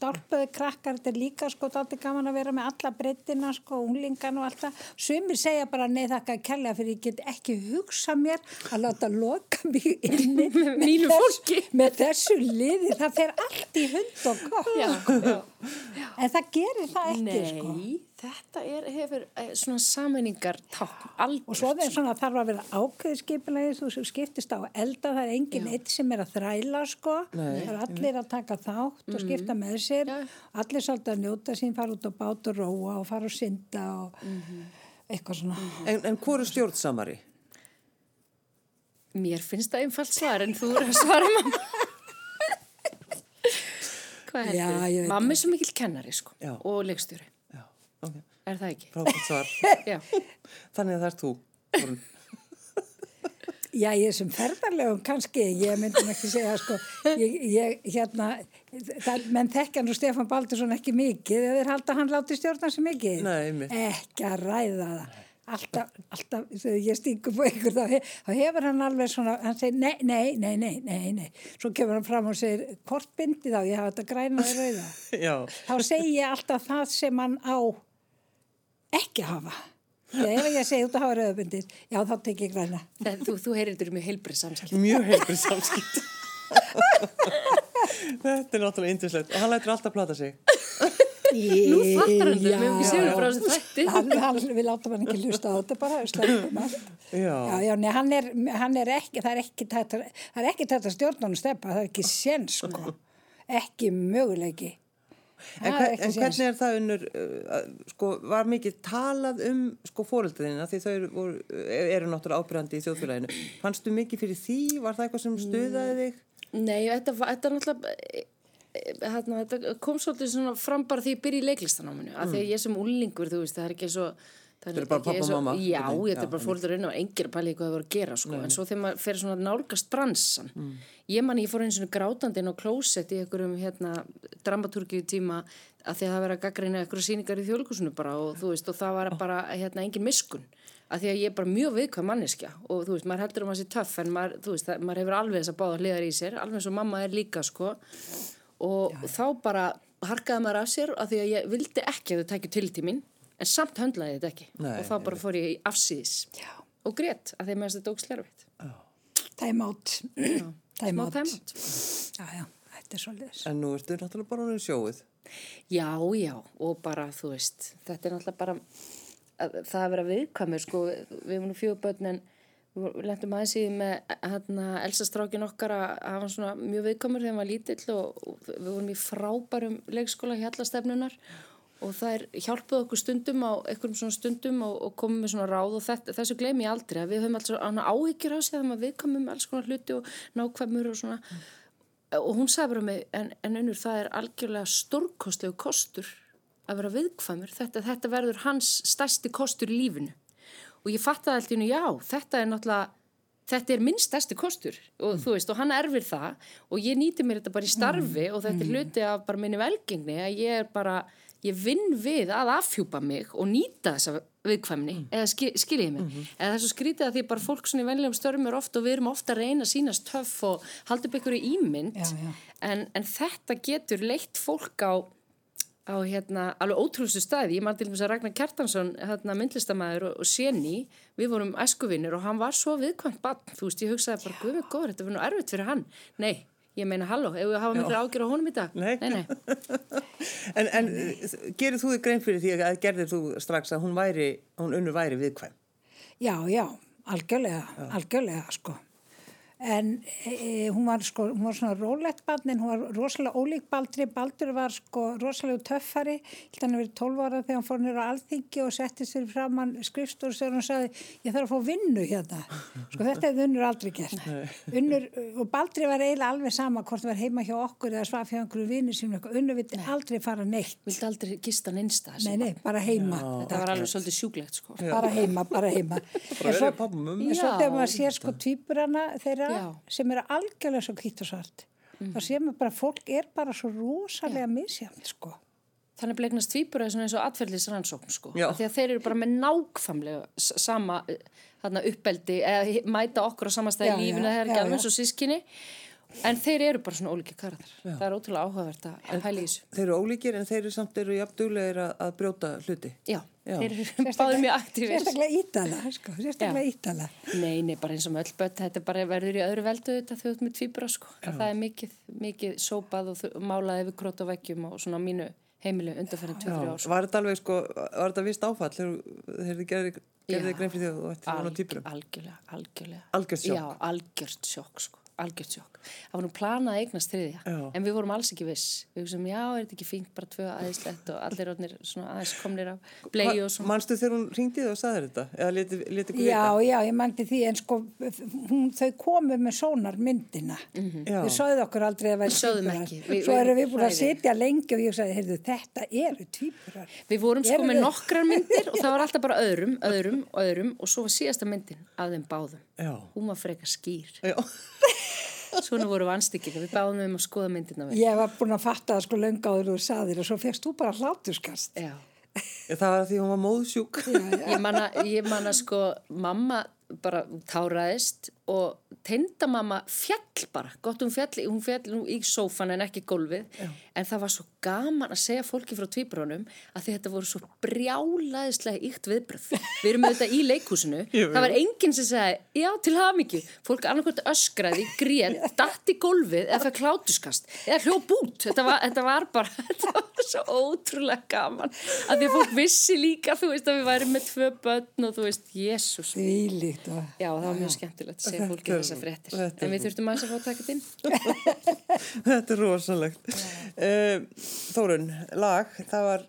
Speaker 3: þetta er líka sko dátti gaman að vera með alla breytina sko, unglingan og allt það. Sumir segja bara nei þakka að kella fyrir ég get ekki hugsa mér að láta loka mig inni með,
Speaker 2: fólki.
Speaker 3: með þessu liði, það fer allt í hund og
Speaker 2: já.
Speaker 3: En það gerir það ekki
Speaker 2: Nei,
Speaker 3: sko.
Speaker 2: Þetta er, hefur eh, svona sammenningar tákn, algjört.
Speaker 3: Og svo er svona þarf að vera ákveði skipilagi, þú sem skiptist á að elda, það er engin eitt sem er að þræla sko, það er allir að taka þátt og skipta með sér,
Speaker 2: Já.
Speaker 3: allir svolítið að njóta sín, fara út á bát og róa og fara og synda og eitthvað svona.
Speaker 1: En, en hvor er stjórnsamari?
Speaker 2: Mér finnst það einfalt svar en þú er að svara mamma. Hvað
Speaker 3: ég veit
Speaker 2: Mamma er svo mikil kennari sko
Speaker 1: Já.
Speaker 2: og leikstjóri.
Speaker 1: Já, ok.
Speaker 2: Er það ekki?
Speaker 1: Frábært svar.
Speaker 2: Já.
Speaker 1: Þannig að það er þú.
Speaker 3: Já, ég sem ferðarlegum kannski, ég myndi nú ekki segja sko, ég, ég hérna, það, menn þekkja nú Stefán Baldursson ekki mikið, eða þeir halda að hann láti stjórna svo mikið.
Speaker 1: Nei, einmitt.
Speaker 3: Ekki að ræða það. Alltaf, alltaf, þegar ég stingur på ykkur, þá, he- þá hefur hann alveg svona, hann segir, nei, nei, nei, nei, nei, nei. Svo kemur hann fram og segir, hvort bindi þá, ég hafa þetta græna og rauða.
Speaker 1: Já,
Speaker 3: Þá segi ég alltaf það sem hann á ekki að hafa. Þegar ef ég segi út að hafa rauðabindis, já, þá tek ég græna.
Speaker 2: Það, þú, þú heyrir þetta mjög heilbrið samskipt.
Speaker 1: mjög heilbrið samskipt. Þetta er náttúrulega yndislegt og hann lætur alltaf plata sig.
Speaker 2: Nú fattar hann þetta, við
Speaker 3: já.
Speaker 2: frá þessu þætti.
Speaker 3: hann, hann, við látum hann ekki hlusta á þetta bara sleppum allt
Speaker 1: Já.
Speaker 3: já, já, nei, hann er, hann er ekki það er ekki tætt að, það er ekki tætt að stjórna hann steppa, það er ekki sén sko ekki möguleiki
Speaker 1: En,
Speaker 3: er
Speaker 1: hver, en hvernig er það unnur, uh, að, sko, var mikið talað um sko fóreldriðina því þau eru, voru, eru náttúrulega ábyrjandi í þjóðfélaginu. Fannstu mikið fyrir því? Var það eitthvað sem stuðaði þig?
Speaker 2: Nei, þetta, þetta náttúrulega eh, eh, hérna, þetta kom svolítið svona fram bara því ég byrja í leiklistanáminu af því að ég sem úlingur, þú veist, það er ekki svo
Speaker 1: Þetta er bara pabbi og
Speaker 2: svo-
Speaker 1: mamma,
Speaker 2: Já, þetta
Speaker 1: já,
Speaker 2: er bara fólkdur inn og engir að pæla í hvað það voru að gera sko. en svo þegar maður fer svona að nálgast bransan ég man, ég fór eins og grátandi inn á klósett í einhverjum hérna, dramaturgíu tíma að því að það vera að gaggrina einhverju sýningar í þjóðleikusinu bara og þú veist, og það var bara hérna, engin miskun að því að ég er bara mjög viðkvæm manneskja og þú veist, maður heldur um að sé töff en maður, veist, það, maður hefur alveg þess að báða hliðar í sér, alveg eins og mamma er líka sko. Og þá bara harkaði maður af sér að því að ég vildi ekki að þau tækju til mín en samt höndlaði þetta ekki.
Speaker 1: Nei,
Speaker 2: og þá bara fór ég í afsýðis
Speaker 3: Já.
Speaker 2: og grét að mér finnst þetta
Speaker 3: time out. Time
Speaker 2: smá
Speaker 3: out.
Speaker 2: tæmant
Speaker 3: já, já, þetta er svolítið
Speaker 1: En nú ertu náttúrulega bara honum sjóið.
Speaker 2: Já, já, og bara, þú veist, þetta er náttúrulega bara, að, það að vera viðkvæmur, sko, við erum nú fjögur börn en við lendum aðeins í því með hérna, Elsa strákin okkar að hann svona mjög viðkvæmur þegar hann var lítill og, og við vorum í frábærum leikskóla hjallastefnunar og það er hjálpuð okkur stundum á einhverjum svona stundum og, og komum með svona ráð og þetta, þessu gleymi ég aldrei að við höfum alls áhyggjur á sig að maður viðkvæmum alls konar hluti og nákvæmur og svona. Og hún sagði bara mig, en, en unnur það er algjörlega stórkostlegu kostur að vera viðkvæmur, þetta, þetta verður hans stærsti kostur í lífinu. Og ég fattaði alltaf innu, já, þetta er náttúrulega þetta er minn stærsti kostur og þú veist, og hann erfir það og ég nýti mér þetta bara í starfi og þetta er hluti af bara minni velgengni að ég er bara, ég vinn við að afhjúpa mig og nýta þessa viðkvæmni, eða skil, skiljið mig. Eða það er svo skrítið að því bara fólk svona í venlegum störfum er ofta og við erum ofta að reyna að sínast töff og halda upp ykkur í ímynd.
Speaker 3: Já, já.
Speaker 2: En, en þetta getur leitt fólk á á hérna alveg ótrústu staði, ég man til þess að Ragnar Kjartansson hérna myndlistamæður og, og Séni við vorum æskuvinnir og hann var svo viðkvæmt bann, þú veist, ég hugsaði bara guð mig góður, þetta verður nú erfitt fyrir hann. Nei, ég meina halló, ef við hafa miklu ágjör á honum í dag
Speaker 1: Nei.
Speaker 2: nei, nei.
Speaker 1: En, en gerir þú þig grein fyrir því að gerðir þú strax að hún væri, hún unnur væri viðkvæm?
Speaker 3: Já, já, algjörlega, algjörlega, sko. En e, hún, var, sko, hún var svona rólegt barn en hún var rosalega ólík Baldri. Baldur var sko rosalega töffari. Hann verið 12 ára þegar hann fór nýra á alþingi og setti sér framann skrifstóru þegar hann sagði ég þarf að fá vinnu hérna. Sko þetta hefði unnur aldrei gert. Unnur, og Baldri var eiginlega alveg sama hvort það var heima hjá okkur eða svaf hjá einhverju vinnu sínum. eitthvað. Unnur vildi aldrei fara neitt.
Speaker 2: vildi aldrei gista hann einstað
Speaker 3: Nei, nei, bara heima.
Speaker 2: þetta var alveg svolítið sjúglegt sko.
Speaker 3: bara heima, bara heima
Speaker 1: Bara
Speaker 3: en svo,
Speaker 1: pabba og mömmu.
Speaker 3: en svo Þegar þeirra
Speaker 2: Já.
Speaker 3: sem eru algjörlega svo kýtt og svart þá sér maður bara, fólk er bara svo rosalega misjæmt sko
Speaker 2: þannig blegnast tvíbura eins og atferðlis rannsókn sko. Af því að þeir eru bara með nákvæmlega sama eh, þarna uppeldi eða mæta okkur á samastæði lífinu er alveg
Speaker 3: já.
Speaker 2: eins og sískinni en þeir eru bara svona ólíki karakter það er ótrúlega áhugavert að pæla í þessu
Speaker 1: Þeir eru ólíkir en þeir eru samt eru jafn duglegir að, að brjóta hluti.
Speaker 2: já,
Speaker 1: Já.
Speaker 2: þeir eru báður mjög aktífir
Speaker 3: sérstaklega ítala sko, sérstaklega ítala
Speaker 2: nei, nei, bara eins og með öll börn þetta bara verður í öðru veldu þetta ert með tvíbura sko. að það er mikið, mikið sópað og málað yfir krót og veggjum og svona mínu heimilu undanferðin 2-3 ár sko.
Speaker 1: Var þetta alveg sko, var þetta vist áfall þegar þið gerði, gerði grein fyrir því að þú ætti
Speaker 2: Alg-
Speaker 1: týpurum?
Speaker 2: algjörlega, algjörlega
Speaker 1: Algjört sjokk.
Speaker 2: já, algjört sjokk sko algjört sjokk. Það var nú planað að eignast þriðja
Speaker 1: Já.
Speaker 2: en við vorum alls ekki viss við hugsaum, já, er þetta ekki fínt, bara tvö aðeinslegt og allir orðnir svona aðeins komnir af blei og svona
Speaker 1: Manstu þegar hún ringdi þig og saði þetta? Eða leti, leti ykkur
Speaker 3: já,
Speaker 1: vita?
Speaker 3: já, ég mændi því en sko hún, þau komu með sónar myndina
Speaker 1: Já.
Speaker 3: þau sögðu okkur aldrei að vera
Speaker 2: Við sögðum
Speaker 3: tvíburar. svo
Speaker 2: við-
Speaker 3: erum við búin að sitja lengi og ég sagði, heyrðu, þetta eru tvíburar
Speaker 2: Við vorum sko með nokkrar myndir og það var alltaf bara öðrum, öðrum öðrum og svo var síðasta myndin af þeim báðum.
Speaker 1: Já.
Speaker 2: Hún var frekar skýr.
Speaker 1: Já.
Speaker 2: Svona voru vanstykkir við báðum um að skoða myndina vel.
Speaker 3: ég var búin að fatta það sko löngu áður og saðir og svo fegst þú bara hlátuskast
Speaker 2: Já.
Speaker 1: Það var því hún var móðsjúk.
Speaker 2: Ég manna, ég manna sko, mamma bara táraðist og tindamamma fjall bara, gott hún fjall, hún fjall nú í sófan en ekki gólfið, en það var svo gaman að segja fólki frá tvíbrónum að þetta voru svo brjálaðislega ykt viðbröð. Við erum auðvitað í leikhúsinu,
Speaker 1: Jú,
Speaker 2: það var enginn sem sagði, já til hafmyggju, fólk annarkvæmt öskraði, grét, datt í gólfið eða það klátuskast, eða hljóp út, þetta var, þetta var bara, þetta var svo ótrúlega gaman, að því að fólk vissi líka, þú veist, að við værim Já, að segja fólki þessar fréttir.
Speaker 1: þetta er-
Speaker 2: En við þurftum aðeins að fá að taka þetta inn.
Speaker 1: Þetta er rosalegt. Uh, Þórun, lag, það var,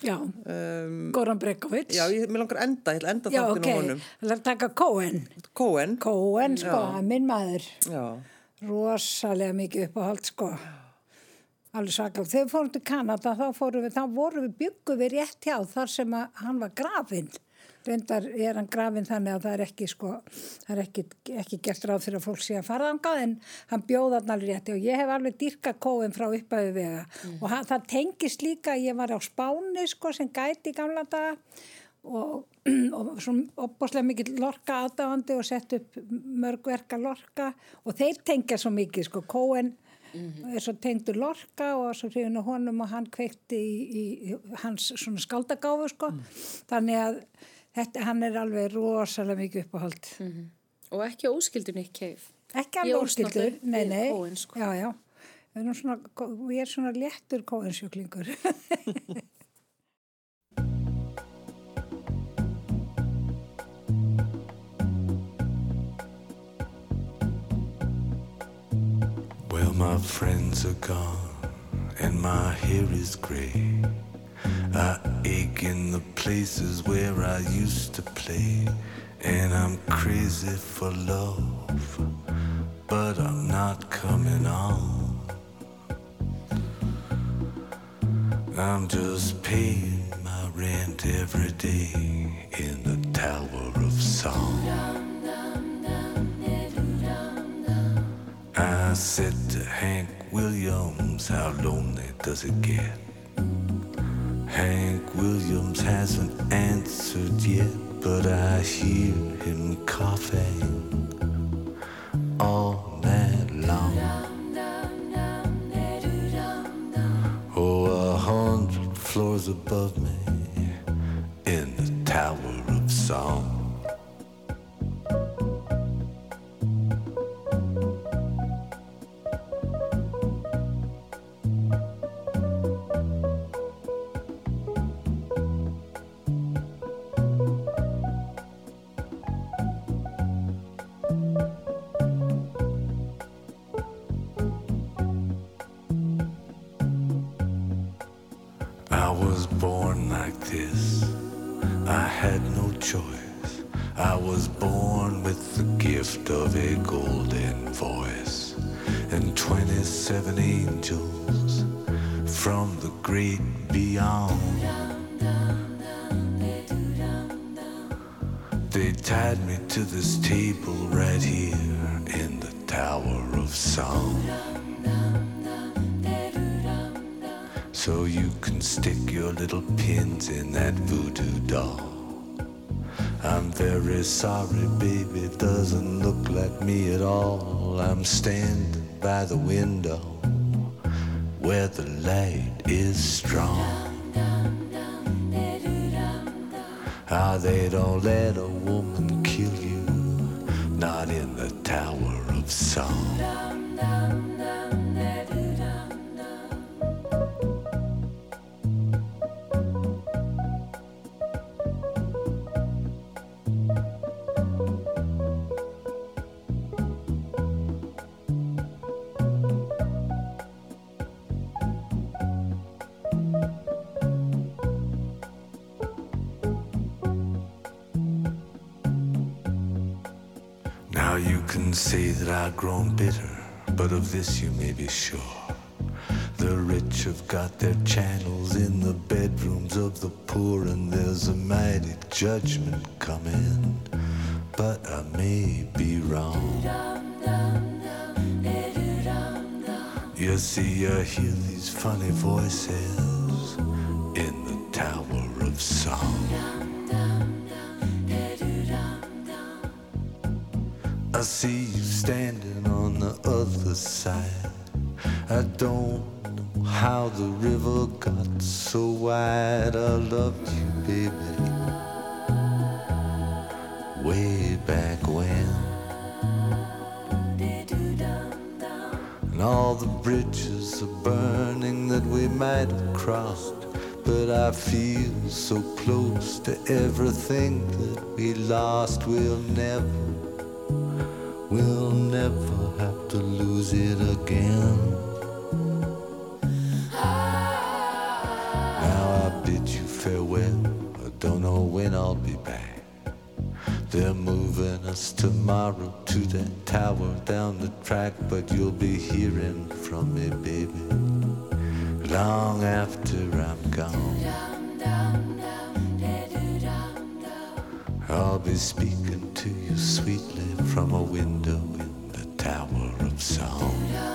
Speaker 3: Já,
Speaker 1: um,
Speaker 3: Goran Bregovic.
Speaker 1: já, ég, mér langar að enda, ég að enda
Speaker 3: Já,
Speaker 1: þáttinn
Speaker 3: ok.
Speaker 1: á honum.
Speaker 3: Það er að taka Cohen.
Speaker 1: Cohen.
Speaker 3: Cohen, sko,
Speaker 1: Já.
Speaker 3: minn maður.
Speaker 1: Já,
Speaker 3: Rosalega mikið uppáhald, sko. Alveg svaklega. Þegar við fórum til Kanada, þá fórum við, þá vorum við byggum við rétt hjá þar sem að hann var grafinn. Reyndar er hann grafinn þannig að það er ekki, sko, það er ekki, ekki gert ráð fyrir að fólk sé að fara þangað en hann bjóða hann alveg rétti og ég hef alveg dýrka Cohen frá uppæðu vega. Og hann, það tengist líka, ég var á Spáni, sko, sem gæti í gamla daga og, og svona opbáslega mikið lorka aðdáðandi og sett upp mörgverka lorka. Og þeir tengja svo mikið sko, Cohen er svo tengdur lorka og svo hrifin á honum og hann kveikti í, í hans svona skaldagáfu sko, þannig að þetta, hann er alveg rosalega mikið uppáhald
Speaker 2: Og ekki óskildur Nick Cave.
Speaker 3: ekki alveg óskildur, nei nei
Speaker 2: sko.
Speaker 3: já já, við erum svona, við erum svona léttur Cohen sjúklingur
Speaker 5: Well, my friends are gone and my hair is gray. I ache in the places where I used to play. And I'm crazy for love, but I'm not coming on. I'm just paying my rent every day in the Tower of Song. I said to Hank Williams, how lonely does it get? Hank Williams hasn't answered yet, but I hear him coughing all night long. Oh, a hundred floors above me in the Tower of Song. They tied me to this table right here in the Tower of Song. So you can stick your little pins in that voodoo doll. I'm very sorry, baby, doesn't look like me at all. I'm standing by the window where the light is strong. Ah, they don't let a woman kill you, not in the Tower of Song. Grown bitter, but of this you may be sure. The rich have got their channels in the bedrooms of the poor, and there's a mighty judgment coming. But I may be wrong. You see, I hear these funny voices But I feel so close to everything that we lost. We'll never, we'll never have to lose it again. Now I bid you farewell. I don't know when I'll be back. They're moving us tomorrow to that tower down the track, but you'll be hearing from me, baby, long after I'm gone. I'll be speaking to you sweetly from a window in the Tower of Song.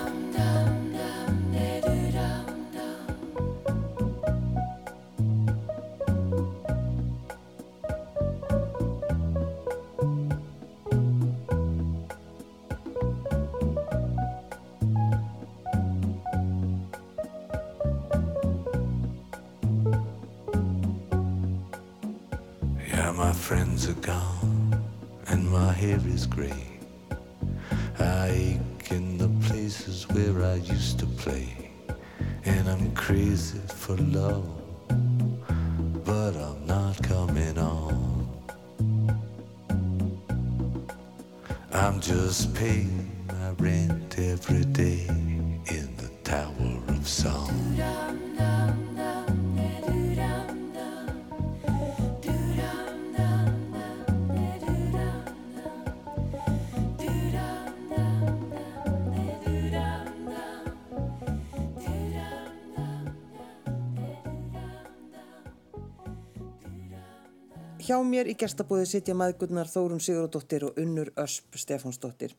Speaker 1: Hjá mér í gestabóði sitja maðgurnar Þórun Sigurðardóttir og Unnur Ösp Stefánsdóttir.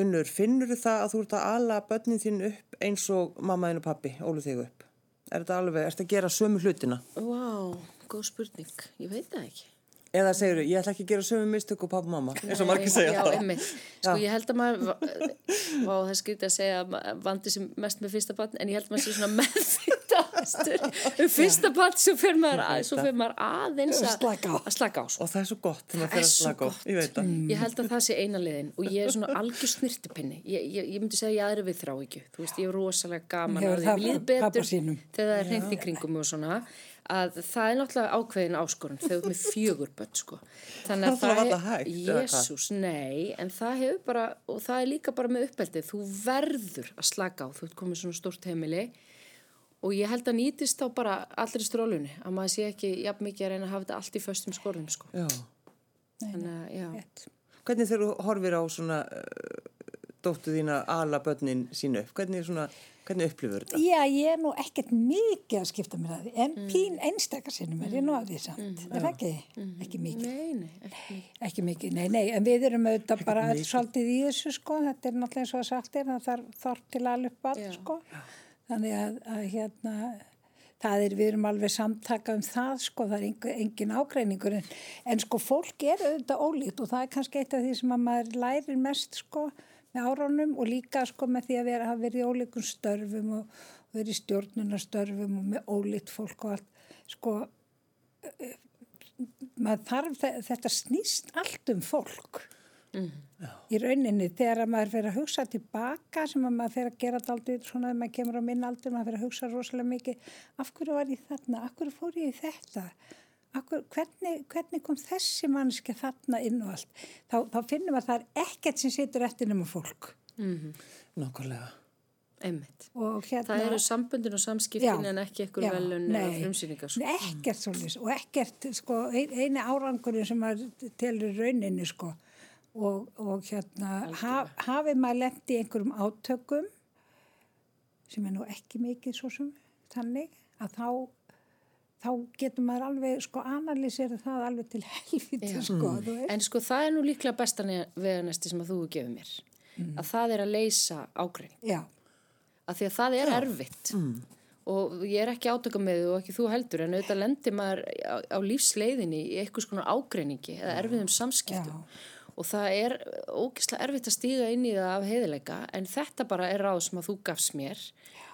Speaker 1: Unnur, finnur það að þú ert að ala börnin þín upp eins og mammaðin og pappi ólu þig upp? Er þetta alveg, ertu að gera sömu hlutina?
Speaker 2: Vá, góð spurning. Ég veit það ekki.
Speaker 1: Eða segir þú, ég ætla ekki að gera sömu mistök og pappa og mamma, eins og margir segja
Speaker 2: Já,
Speaker 1: það.
Speaker 2: einmitt. Sko, ég held að maður, vá, það er skrítið að segja að vandi sem mest með fyrsta barn, en ég held að maður sé svona meðfittastur um fyrsta barn, svo fer maður, að, svo maður aðeins að
Speaker 3: Slaka á.
Speaker 2: að slaka á. Sko.
Speaker 1: Og það er svo gott
Speaker 2: Það er
Speaker 1: að
Speaker 2: svo
Speaker 1: slaka á.
Speaker 2: gott.
Speaker 1: Ég.
Speaker 2: Ég held að það sé eina liðin og ég er svona algjör snirtipinni. Ég, ég, ég myndi segja að ég aðri við þrá ekki. Þú veist, ég er rosalega gaman
Speaker 3: Hefur
Speaker 2: líður
Speaker 3: frá pabba
Speaker 2: betur þegar það er hreint í kringum og svona að það er náttúrulega ákveðin áskorun þegar með fjögur börn sko. Þannig að
Speaker 1: Það er
Speaker 2: það
Speaker 1: hvað?
Speaker 2: Jésús, nei, en það hefur bara, og það er líka bara með uppeldið, þú verður að slaka á, þú ert komið svona stórt heimili og ég held að nýtist þá bara allir strólunni, að maður sé ekki jafn mikið að reyna að hafa þetta allt í föstum skorðum sko.
Speaker 1: Hvernig þegar þú horfir á svona uh, dóttu þína ala börnin sínu upp? Hvernig, svona, hvernig upplifur þetta?
Speaker 3: Já, ég er nú ekkert mikið að skipta mér að því, en pín einstakar sinnum er ég nú að því samt. Er það ekki? Ekki mikið.
Speaker 2: Nei, nei, ekki.
Speaker 3: Ekki mikið, nei, nei, en við erum auðvitað bara öll svolítið í þessu, sko, þetta er náttúrulega eins og að sagt er, það þarf til að alveg all,
Speaker 2: Já.
Speaker 3: Þannig að, að hérna, það er, við erum alveg samtaka um það, sko, það er engin, engin ágreiningur, en, en sko, fólk er auðvitað ólít og það er kannski eitt af því sem að maður lærir mest, sko, með áránum og líka, sko, með því að vera, hafa verið í ólíkum störfum og, og verið í stjórnunarstörfum og með ólít fólk og allt, sko, maður þarf, þe- þetta snýst allt um fólk í rauninni þegar að maður fyrir að hugsa tilbaka sem að maður fyrir að gera þetta aldrei svona þegar maður kemur á minn aldur maður fyrir að hugsa rosalega mikið af hverju var ég þarna, af hverju fór ég í þetta af hverju, hvernig, hvernig kom þessi mannski þarna inn og allt þá, þá finnum við að það er ekkert sem situr eftir nema fólk
Speaker 1: Nákvæmlega.
Speaker 2: Einmitt.
Speaker 3: og hérna
Speaker 2: Það eru sambundin og samskiptin en ekki ekkur
Speaker 3: já,
Speaker 2: velun eða frumsýningar. Sko.
Speaker 3: nei, ekkert svolítið og ekkert, sko, ein, eini árangurinn sem maður telur rauninni, sko og, og hérna haf, hafi maður lent í einhverjum átökum sem er nú ekki mikið svo sem þannig að þá þá getur maður alveg, sko, analýsera það alveg til helviti, sko, veist.
Speaker 2: En sko það er nú líklega besta veganesti sem að þú gefur mér. Að það er að leysa ágreining.
Speaker 3: Já,
Speaker 2: Af því að það er erfitt. Og ég er ekki átöka með þú og ekki þú heldur en auðvitað lendir maður á, á lífsleiðinni í eitthvað svona ágreiningi eða erfiðum samskiptum. Og það er ógislega erfitt að stíga inn í það af heiðileika en þetta bara er ráð sem að þú gafst mér.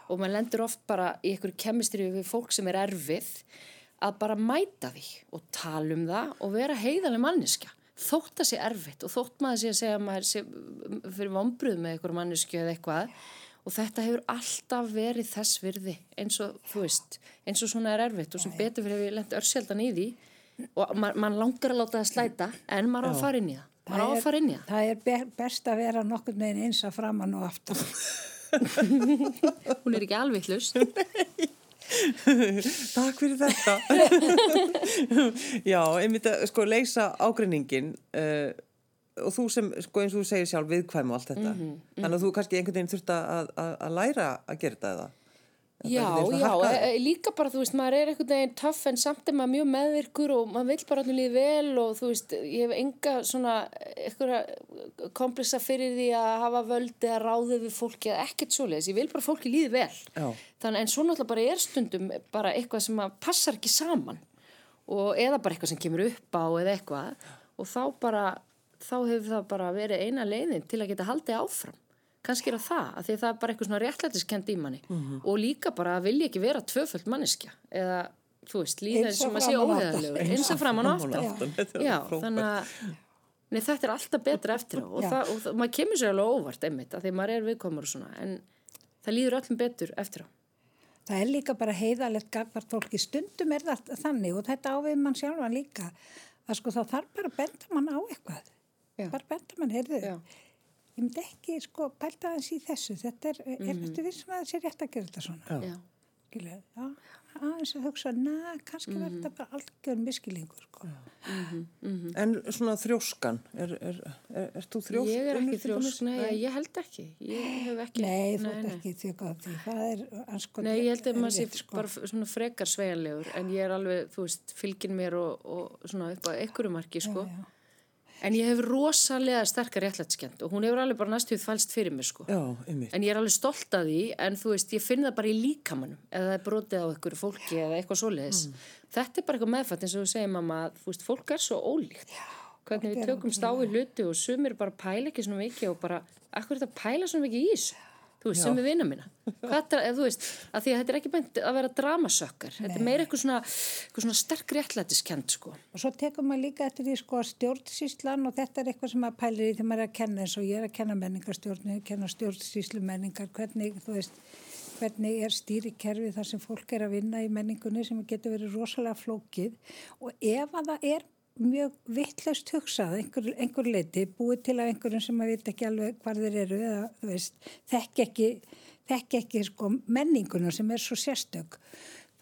Speaker 2: Og maður lendur oft bara í einhverju kemistri við fólk sem er erfið að bara mæta því og tala um það og vera heiðaleg manniska þótt að sé erfitt og þótt maður sé að segja að maður sé fyrir vombröð með einhverju mannisku eða eitthvað. Og þetta hefur alltaf verið þess virði eins og þú veist eins og svona er erfitt og sem betur fyrir að við lendum örsjaldan í því. Og mann man langar að láta það slæta en maður á að fara inn í það maður á að fara inn í það
Speaker 3: Það er be- best að vera nokkur neginn eins að framann og aftur.
Speaker 2: hún er ekki alveg hlust
Speaker 1: Takk fyrir þetta. Já, einmitt að sko leysa ágreiningin uh, og þú sem, sko eins og þú segir sjálf viðkvæm og allt þetta. Þannig að þú kannski einhvern veginn þurft að, að, að læra að gera þetta eða?
Speaker 2: Já, já, e, e, líka bara, þú veist, maður er einhvern veginn töff en samt er maður mjög meðvirkur og maður vil bara allir líði vel og þú veist, ég hef enga svona, eitthvað kompleksa fyrir því að hafa völdi að ráði við fólki eða ekkert svoleiðis, ég vil bara fólki líði vel.
Speaker 1: Já.
Speaker 2: Þannig en svo náttúrulega bara er stundum bara eitthvað sem að passar ekki saman og eða bara eitthvað sem kemur upp á eða eitthvað og þá bara, þá hefur það bara verið eina leiðin til að geta haldið áfram kannski er það, af því að það er bara eitthvað svona réttlætiskend í manni
Speaker 1: Mhm.
Speaker 2: og líka bara að vilja ekki vera tvöföld manneskja eða, þú veist, líða
Speaker 3: Eins og
Speaker 2: að sé óheðalegur eins og framan og
Speaker 1: Framan og
Speaker 2: aftan já, þannig að nei, þetta er alltaf betra eftir og, það, og það, maður kemur sér alveg óvart einmitt, af því að maður er viðkomur og svona en það líður öllum betur eftir á
Speaker 3: Það er líka bara heiðalegt gafart fólki. Stundum er það þannig og þetta ávið mann sjálfan líka. Að sko þá þarf bara að benda mann á eitthvað.
Speaker 2: Já.
Speaker 3: Bara benda mann, heyrðu.
Speaker 2: Já.
Speaker 3: Ég myndi ekki sko pælta aðeins í þessu. Þetta er, er mm -hmm. vissum að það sé rétt að gera þetta svona.
Speaker 1: Já.
Speaker 2: já,
Speaker 3: já, aðeins að hugsa, na, kannski verður þetta bara algjör miskilingur, sko.
Speaker 1: En svona þrjóskan, er, er, er, er þú þrjósk?
Speaker 2: ég er ekki þrjósk, nei, ég held ekki ég hef ekki
Speaker 3: Nei, þú
Speaker 2: nei,
Speaker 3: ert
Speaker 2: nei.
Speaker 3: ekki þjóka á því. Það er anskot
Speaker 2: Nei, ég held að maður sé
Speaker 3: sko.
Speaker 2: bara svona frekar sveigjanlegur en ég er alveg, þú veist, fylgin mér og, og svona upp á einhverju marki, sko.
Speaker 3: Já, já.
Speaker 2: En ég hef rosalega sterkar réttlætskend og hún hefur alveg bara næstuð fælst fyrir mér, sko.
Speaker 1: Já, einmitt.
Speaker 2: En ég er alveg stolt af því, en þú veist, ég finn það bara í líkamannum eða það er brotið á einhverju fólki eða eitthvað svoleiðis. Þetta er bara eitthvað meðfætt eins og þú segir mamma, þú veist, fólk er svo ólíkt. Hvernig við á í hluti og sumir bara pæla ekki svona mikið og bara, akkur er þetta að pæla svona mikið í þessu? Þú veist, sem við vinna mína. Er- þú veist, að því að þetta er ekki beint að vera dramasökkar. Þetta er meira eitthvað svona, eitthvað svona sterk réttlætiskend, sko.
Speaker 3: Og svo tekum maður líka eftir því sko stjórnsýslan og þetta er eitthvað sem maður pælir í þegar maður er að kenna eins og ég er að kenna menningarstjórn, er kenna stjórnsýslu menningar, hvernig, þú veist, hvernig er stýrikerfi þar sem fólk er að vinna í menningunni sem getur verið rosalega flókið og ef að það er mjög vittlust hugsað einhver, einhver leiti, búið til af einhverjum sem maður veit ekki alveg hvar þeir eru eða þekk ekki, þekk ekki sko menninguna sem er svo sérstök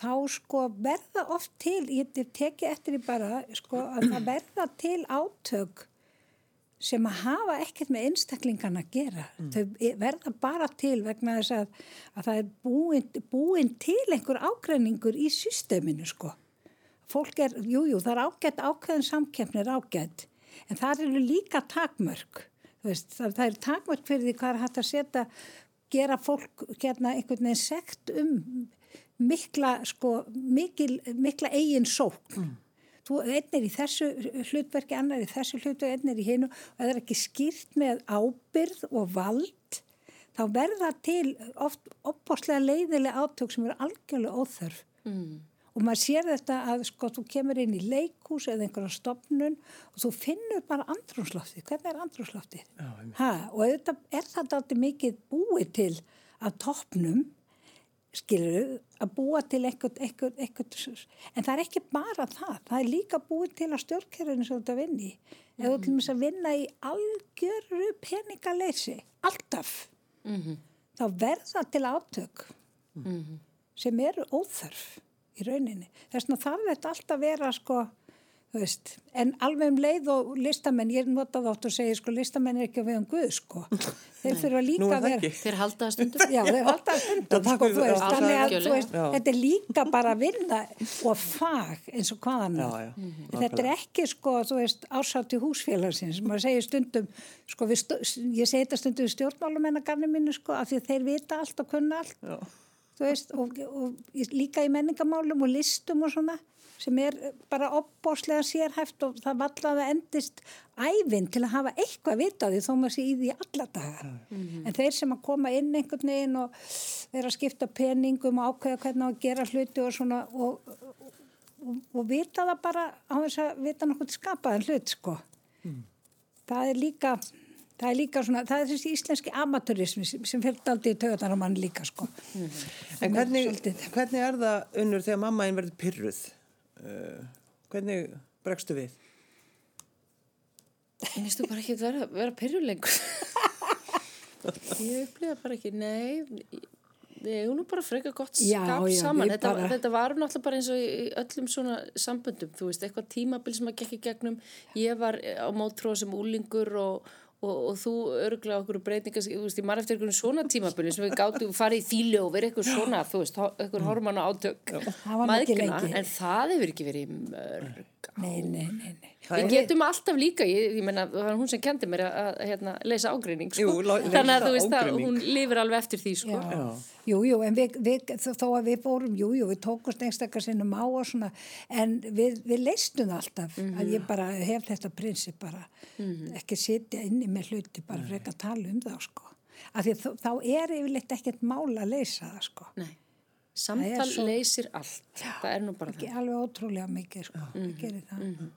Speaker 3: þá sko verða oft til, ég teki eftir því bara sko að það verða til átök sem að hafa ekkert með einstaklingan að gera. Þau verða bara til vegna þess að, að það er búin, búin til einhver ágreiningur í systeminu sko. Fólk er, jújú, jú, það er ágætt ákveðin samkeppnir ágætt, en það eru líka takmörk. Veist, það, það er takmörk fyrir því hvað er hægt að setja, gera fólk hérna einhvern veginn sekt um mikla, sko, mikil, mikla eigin sókn. Þú einn er í þessu hlutverki, annar í þessu hlutverki, einn er í hinu og það er ekki skýrt með ábyrð og vald, þá verða til oft opbórslega leiðilega átök sem eru algjörlega óþörf. Mm. Og maður sér þetta að sko þú kemur inn í leikús eða einhverja stopnun og þú finnur bara andrúnsloftið. Hvernig er andrúnsloftið? Ha, og þetta er þetta alltaf mikið búið til að toppnum skilur að búa til eitthvað, eitthvað, eitthvað, en það er ekki bara það, það er líka búið til að stjórnkerfinu sem þú ert að vinna í. Ef þú ætlum að vinna í algjöru peningaleysi, alltaf, þá verða til átök sem eru óþörf í rauninni. Þess vegna þarf þetta alltaf að vera sko, þú veist, en alveg um leið og listamenn, ég nota þátt og segja sko, listamenn er ekki að við um Guð sko. Þeir þurfa
Speaker 1: Nú
Speaker 3: líka
Speaker 1: er
Speaker 3: að
Speaker 1: það
Speaker 3: vera...
Speaker 1: ekki.
Speaker 2: Þeir halda það stundum.
Speaker 3: Já, þeir halda stundum,
Speaker 1: Já, takk
Speaker 3: sko, þú veist, þannig að þú veist, þetta er líka bara að vinna og fag eins og hvaðan
Speaker 1: Já,
Speaker 3: er.
Speaker 1: já,
Speaker 3: En Þetta er ekki, sko, þú veist, ásátt í húsfélagsins, maður segir stundum, sko, ég segi þetta stundum í stjórnmálumennagarni mínu, sko, af því að þeir vita allt og kunna allt.
Speaker 1: Já.
Speaker 3: Þú veist, og, og líka í menningamálum og listum og svona sem er bara opbóslega sérhæft og það vallaði endist ævinn til að hafa eitthvað vita á því þó maður sé í því alla daga. En þeir sem að koma inn einhvern veginn og vera að skipta peningum og ákveða hvernig að gera hluti og svona og, og, og vita það bara á þess að vita nokkuð skapaðan hlut sko. Það er líka það er líka svona, það er þessi íslenski amatúrismi sem, sem fyrir aldrei í töðunar á mann líka sko.
Speaker 1: En hvernig, hvernig er það unnur þegar mamma einn verður pyrruð? Uh, hvernig bregstu við?
Speaker 2: Mér finnst þú bara ekki vera, vera pyrrulengur. ég upplifa bara ekki, nei, við eigum nú bara frekar gott
Speaker 3: Já,
Speaker 2: skap
Speaker 3: já,
Speaker 2: saman.
Speaker 3: við
Speaker 2: Þetta,
Speaker 3: bara-
Speaker 2: þetta var náttúrulega bara eins og í öllum svona samböndum, þú veist, eitthvað tímabil sem að gekk í gegnum. Ég var á mótróð sem úlingur og Og, og þú örgla okkur breytingar, ég marg eftir einhvern svona tímabili sem við gáttum farið í þýli og verið eitthvað svona, þú veist, eitthvað hormona átök
Speaker 3: Það var nú ekki lengi.
Speaker 2: en það hefur ekki verið mörg
Speaker 3: Nei, nei, nei, nei.
Speaker 2: Við getum alltaf líka, ég, ég meina, það var hún sem kendi mér að, að hérna, leysa ágreining, sko.
Speaker 1: Jú, lá-
Speaker 2: Þannig að
Speaker 1: leysa
Speaker 2: þú veist að
Speaker 1: ágreining.
Speaker 2: hún lifir alveg eftir því, sko.
Speaker 3: Já. Jú, jú, en við, við, þó- að við fórum, jú, jú, við tókumst einstakar sinnum á og svona, en við, við leistum það alltaf, að ég bara hef þetta prinsip bara, ekki sitja inni með hluti, bara freka að tala um það, sko. Af því þá- er yfirleitt ekkert mál að leysa það, sko.
Speaker 2: Nei, samtal
Speaker 3: svo-
Speaker 2: leysir allt. Það er nú bara það.
Speaker 3: alveg ótrúlega mikið, sko, mm gerir það.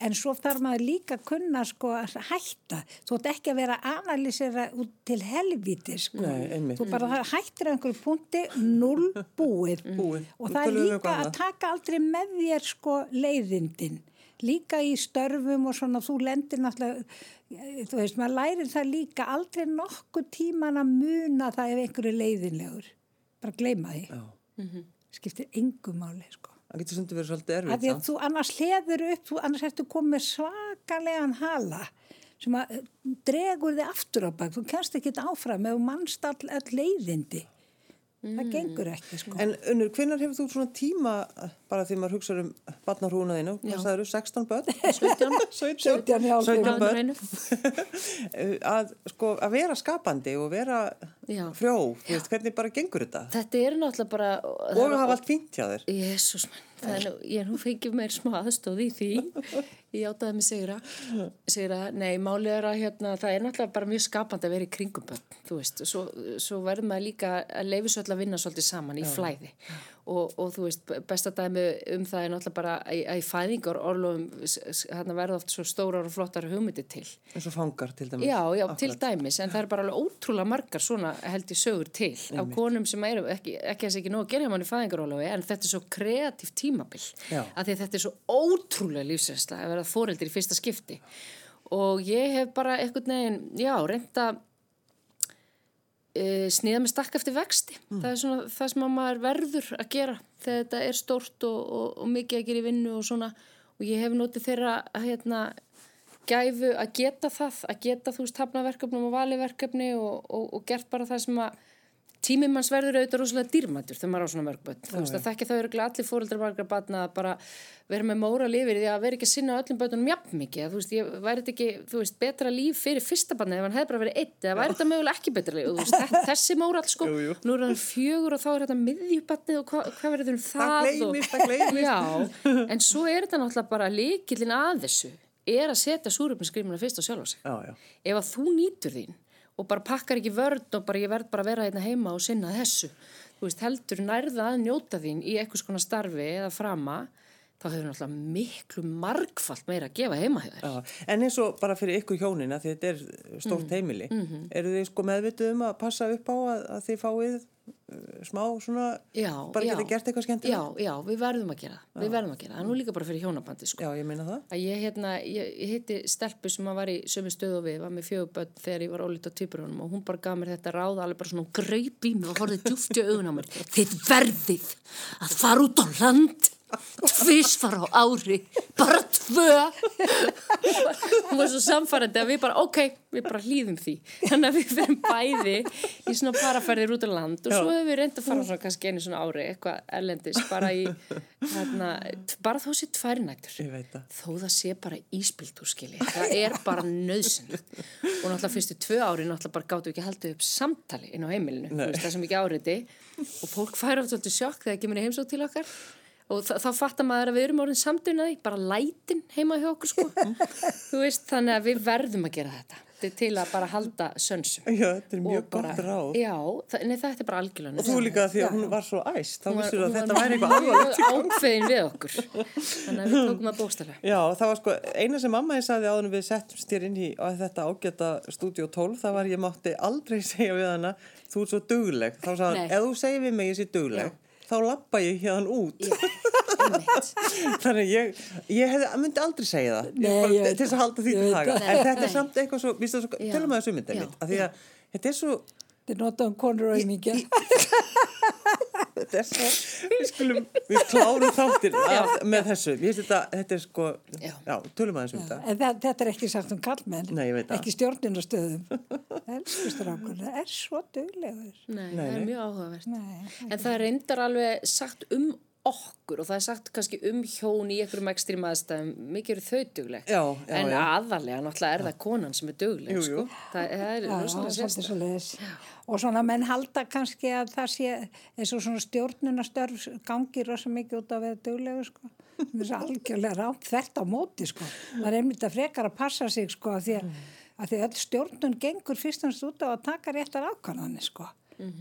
Speaker 3: En svo þarf maður líka að kunna, sko, að hætta. Þú ert ekki að vera að analýsera út til helvíti, sko.
Speaker 1: Nei, einmitt.
Speaker 3: Þú bara hættir á einhverju punkti, null búið.
Speaker 1: Búið.
Speaker 3: Og það er líka að taka aldrei með þér sko leiðindin. Líka í störfum og svona, þú lendir náttúrulega, þú veist, maður lærir það líka aldrei nokkuð tíman að muna það ef einhverju leiðinlegur. Bara gleyma því.
Speaker 1: Já.
Speaker 3: Skiptir engu máli, sko.
Speaker 1: Það getur stundu verið svolítið
Speaker 3: Að
Speaker 1: erfitt.
Speaker 3: því að þú annars hleður upp, þú annars ertu komið svakalegan hala sem að eh, dregur þig aftur á bak. Þú kennst ekki áfram ef þú mannst all, all leiðindi. Það gengur ekki, sko.
Speaker 1: En unnur, hvenær hefur þú svona tíma, bara því maður hugsa um barnarhúna þínu, hvað sagður 16 börn?
Speaker 2: 17.
Speaker 1: 17,
Speaker 3: 17, já,
Speaker 1: 17
Speaker 2: Hafðu
Speaker 1: börn,
Speaker 2: hreinu.
Speaker 1: að, sko, að vera skapandi og vera
Speaker 2: Já.
Speaker 1: frjó, þú veist, hvernig bara gengur þetta?
Speaker 2: Þetta er náttúrulega bara...
Speaker 1: Og að hafa allt fínt hjá þér.
Speaker 2: Jésús það nú, ég er nú fengið mér smá aðstóð í því, ég áttaði mig sigra, sigra, nei, málið er að hérna, það er náttúrulega bara mjög skapandi að vera í kringum þú veist, svo, svo verður maður líka að leifi svo að vinna svolítið saman í flæði og, og þú veist, besta dæmi um það er náttúrulega bara að, að í fæðingar orlofum hérna verða oft svo stórar og flottar hugmyndir til.
Speaker 1: eins og fangar til dæmis.
Speaker 2: Já, já, til dæmis, en það er bara alveg ótrúlega margar svona held í sögur til af konum sem eru, ekki, þess ekki nóg að gera mann í fæðingarólofi, en þetta er svo kreatíft tímabil,
Speaker 1: Já.
Speaker 2: af því þetta er svo ótrúlega lífsreynsla að vera fóreldir í fyrsta skipti og ég hef bara einhvern veginn, já, reynda uh, sniða með stakk eftir vexti. Það er svona það sem að maður verður að gera þegar þetta er stórt og, og, og mikið að gera í vinnu og svona. Og ég hef notið þeirra hérna gæfu að geta það, að geta þú veist hafnaverkefnum og valiverkefni og, og, og gert bara það sem að tíminn manns verður auðvitað rosalega dýrmættur þegar maður á svona mörgböld. Þú veist að þekki þá eru allir fóreldrar margra batna að bara vera með móra lifir því að vera ekki að sinna öllum bötunum jafn mikið. Þú veist, ég væri þetta ekki, þú veist, betra líf fyrir fyrsta batna ef hann hefði bara verið eitt eða væri þetta mögulega ekki betra líf. Og veist, þetta- þessi móral sko,
Speaker 1: Jú, jú.
Speaker 2: nú er hann fjögur og þá er þetta miðjubatnið og hva, hvað verður um það?
Speaker 1: Það gleymist, það gleymist.
Speaker 2: Já, en svo er þetta náttúrulega bara líkilinn að þessu er að setja súröfninskrýmuna fyrst á sjálf á sig.
Speaker 1: Já, já.
Speaker 2: Ef að þú nýtur þín og bara pakkar ekki vörn og bara ég verð bara að vera hérna heima og sinna þessu, þú veist, heldur nærða að njóta þín í eitthvað skona starfi eða frama, þá hefur náttúrulega miklu margfalt meira að gefa heima þér.
Speaker 1: Já, en eins og bara fyrir ykkur hjónina því þetta er stórt
Speaker 2: Mm.
Speaker 1: heimili
Speaker 2: Mhm.
Speaker 1: eru þið sko meðvituð um að passa upp á að, að þið fáið uh, smá svona
Speaker 2: Já,
Speaker 1: bara
Speaker 2: já.
Speaker 1: geta gert eitthvað skemmtilegt
Speaker 2: Já, já, við verðum að gera það, við verðum að gera er nú líka bara fyrir hjónabandi sko.
Speaker 1: Já, ég meina það
Speaker 2: að ég, hérna, ég, hitti stelpu sem að var í sömu stöðu og við, var með fjöguböld þegar ég var ólít á týpurunum og hún bara gaf mér þetta ráð alveg bara svona gröyp í mig og horfið djúft í augun á mér þið verðið að fara út á land tvísvar á ári, bara tvö. Hún var svo samfærandi að við bara, ok, við bara hlýðum því. Þannig að við fyrir bæði í svona paraferðir út á land og svo hefur við reyndið að fara svona kannski einu svona ári eitthvað erlendis, bara í hérna, bara þó sé tvær nættur
Speaker 1: Ég veit það.
Speaker 2: þó það sé bara íspiltúrskili það er bara nöðsynlegt og náttúrulega fyrstu tvö ári náttúrulega bara gáttu ekki að halda upp samtali inn á heimilinu. Veist, það sem ekki áriði og fólk færa alltaf svolítið sjokk þegar kemur í heimsók til okkar og þá fattar maður að við erum orðin samdunaði bara lætin heima hjá okkur sko. Þú veist, þannig að við verðum að gera þetta. Er til að bara halda sönsum
Speaker 1: Já, þetta er mjög
Speaker 2: bara,
Speaker 1: gott ráð.
Speaker 2: já, nei, þetta er bara algjörlega
Speaker 1: Og þú líka því að hún var svo æst, þá
Speaker 2: var-
Speaker 1: vissir að þetta væri eitthvað alvarlegt.
Speaker 2: mjög ákveðin við okkur. Þannig að við tókum það bókstælega
Speaker 1: Já, það var sko, eina sem mamma ég sagði áður en við settum styr inn í þetta ágæta stúdíu 12, það var ég mátti aldrei segja við hana, þú ert svo dugleg. Þá sagði hann, ef þú segir við mig ég sé dugleg, þá lappa ég hérna út. Þannig ég, ég hefði, myndi aldrei segja það,
Speaker 3: Nei,
Speaker 1: ég bara,
Speaker 3: ég
Speaker 1: til þess að halda því
Speaker 3: Ég
Speaker 1: til
Speaker 2: það.
Speaker 1: En þetta
Speaker 2: Nei.
Speaker 1: er samt eitthvað svo, svo, tölum að þessu myndin
Speaker 2: Já,
Speaker 1: mitt, af því að þetta er svo,
Speaker 3: er notaðum konur og
Speaker 1: er svo, við skulum, við klárum þáttir með þessu. Ég veist þetta, þetta er sko,
Speaker 2: Já.
Speaker 1: já, tölum að þessu um þetta.
Speaker 3: En það, þetta er ekki sagt um kallmenn.
Speaker 1: Nei.
Speaker 3: Ekki stjórnunastöðum. Það er svo duglegur.
Speaker 2: Nei,
Speaker 1: Nei,
Speaker 2: það er mjög áhugavert.
Speaker 3: Nei,
Speaker 2: En það er reyndar alveg sagt um okkur og það er sagt kannski um hjón í einhverjum ekstrím aðstæðum, mikið eru þau dugleg.
Speaker 1: Já, já,
Speaker 2: en
Speaker 1: já.
Speaker 2: aðalega náttúrulega er það konan sem er dugleg,
Speaker 1: Jú, jú.
Speaker 2: sko. Það, það er
Speaker 3: svolítið
Speaker 2: sérst.
Speaker 3: svo leiðis. Og svona menn halda kannski að það sé eins og svona stjórnunastörf gangi rosa mikið út að vera duglegu sko. Það er algjörlega rátt þvert á móti sko. Það er einmitt að frekar að passa sig sko að því að, að því að stjórnun gengur fyrst og næst út á að taka réttar ákvæðanir sko.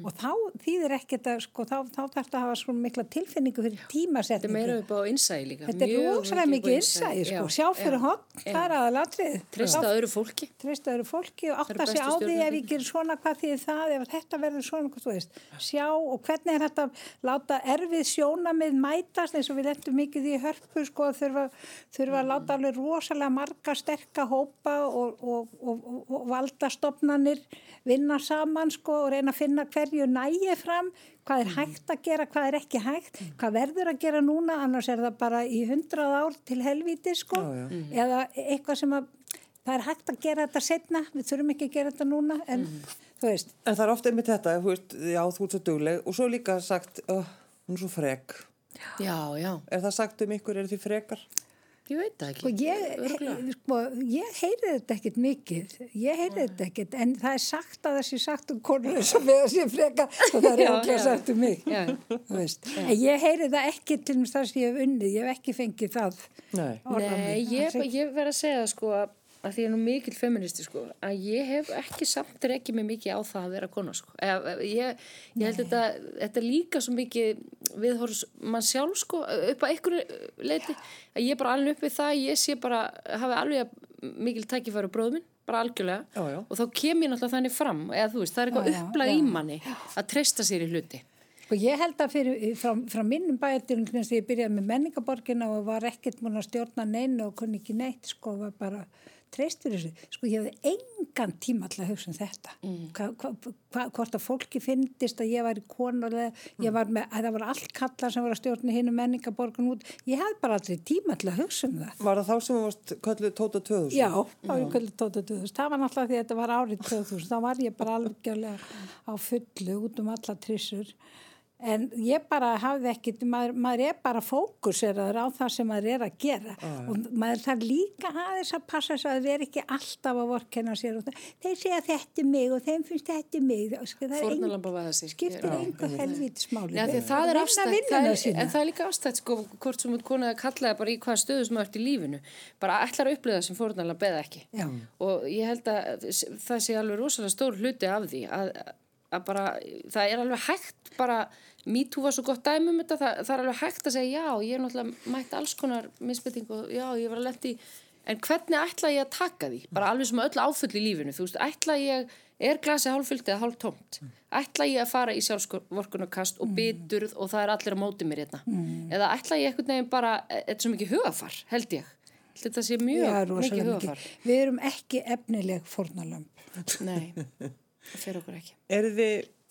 Speaker 3: Og þá þýðir ekkert að sko, þá, þá þarf þetta að hafa svona mikla tilfinningu fyrir
Speaker 2: Þetta er
Speaker 3: tímasetningu.
Speaker 2: meira upp á innsæði líka.
Speaker 3: Þetta er
Speaker 2: á
Speaker 3: mikið innsæði sko,
Speaker 2: Já,
Speaker 3: sjá fyrir
Speaker 2: já.
Speaker 3: það er aðalatrið.
Speaker 2: Treysta öðru fólki.
Speaker 3: treysta öðru fólki og átta sig á því ef ég ger svona hvað því það, ef þetta verður svona hvað þú veist, sjá og hvernig er þetta að láta erfið sjónamið mætast eins og við lendum mikið í hörpu sko þurfa, þurfa að láta alveg rosalega marga sterka hópa og, og, og, og, og valdastofnanir vinna saman sko og reyna að finna hverju nægi fram hvað er hægt að gera, hvað er ekki hægt hvað verður að gera núna, annars er það bara í hundrað ár til helvíti sko
Speaker 1: Já, já.
Speaker 3: eða eitthvað sem að það er hægt að gera þetta setna, við þurfum ekki að gera þetta núna en þú veist,
Speaker 1: En það er ofta einmitt þetta, þú veist, já, þú ert svo dugleg og svo líka sagt, oh, hún er svo frek.
Speaker 2: Já, já.
Speaker 1: Er það sagt um ykkur, er þið frekar?
Speaker 2: Ég veit það ekki.
Speaker 3: ég, sko, ég heyri þetta ekkit mikið, ég heyri þetta ekkit en það er sagt að það sé sagt um konur eins og við að sé freka og það er
Speaker 2: já.
Speaker 3: sagt um mig
Speaker 2: Já.
Speaker 3: þú veist, en ég heyri það ekki til þess að ég hef unnið, ég hef ekki fengið það
Speaker 1: Nei.
Speaker 2: Nei, ég, ég verð að segja það sko að að því ég er nú mikil feministi sko að ég hef ekki samt ekki mig mikið á það að vera kona sko. Ég, ég held þetta, þetta líka svo mikið viðhorfs mann sjálf sko upp á einhverju leiti að ég er bara alveg upp við það ég sé bara, hafi alveg mikil tækifæri á bróðum minn, bara algjörlega.
Speaker 1: Já, já.
Speaker 2: og þá kem ég náttúrulega þannig fram eða þú veist, það er eitthvað upplag í manni að treysta sér í hluti.
Speaker 3: Sko ég held að fyrir, frá, frá minnum bæjartýrum þegar ég byrjaði með menningaborgina og var ekkert múin að stjórna neinu og kunni ekki neitt sko var bara treyst fyrir þessu. Sko ég hefði engan tíma að hugsa um þetta. Mm. Hva, hva, hva, hvort að fólki fyndist að ég var í konulega, ég var með, að það var allt kallar sem var að stjórna hinn menningaborgin út. Ég hefði bara aldrei tíma að hugsa um það.
Speaker 1: Var það þá sem þú varst kallið Tóta 2000?
Speaker 3: Já, þá var ég kvöldi 2000. Það var náttúrulega því að þetta var árið 2000. Þá var ég bara alveg á fullu út um alla trissur. En ég bara hafði ekkit, maður, maður er bara fókuseraður á það sem maður er að gera og maður þarf líka aðeins að passa þess að það er ekki alltaf að vorkenna sér og það. Þeir segja þetta er mig og þeim finnst þetta er mig. Það er skiptir einhver helvítismáli.
Speaker 2: Já, því að það er afstætt, það er, en það er líka afstætt sko, hvort sem út konaði að kalla það bara í hvaða stöðu sem þú ert í lífinu, bara ætlar að upplifa það sem fórnalega beða ekki
Speaker 3: Já.
Speaker 2: og ég held að það sé alveg rosalega stór hluti af því að, að bara, það er alveg hægt bara, MeToo var svo gott dæmi um þetta, það, það er alveg hægt að segja já, ég er náttúrulega mætt alls konar misbytting og já, ég var að lendi en hvernig ætla ég að taka því? Bara alveg sem öll áfull í lífinu, þú veist, ætla ég er glasið hálffullt eða hálf tómt ætla ég að fara í sjálfsvorkunarkast og biturð og það er allir á móti mér hérna? Eða ætla ég einhvern veginn bara þetta er svo mikið hugafar, held ég. Held þetta sé mjög
Speaker 3: Já,
Speaker 2: mikið hugafar.
Speaker 3: Við erum ekki efnileg fórnalömb.
Speaker 2: nei, það fer okkur ekki.
Speaker 1: Er þið, mm,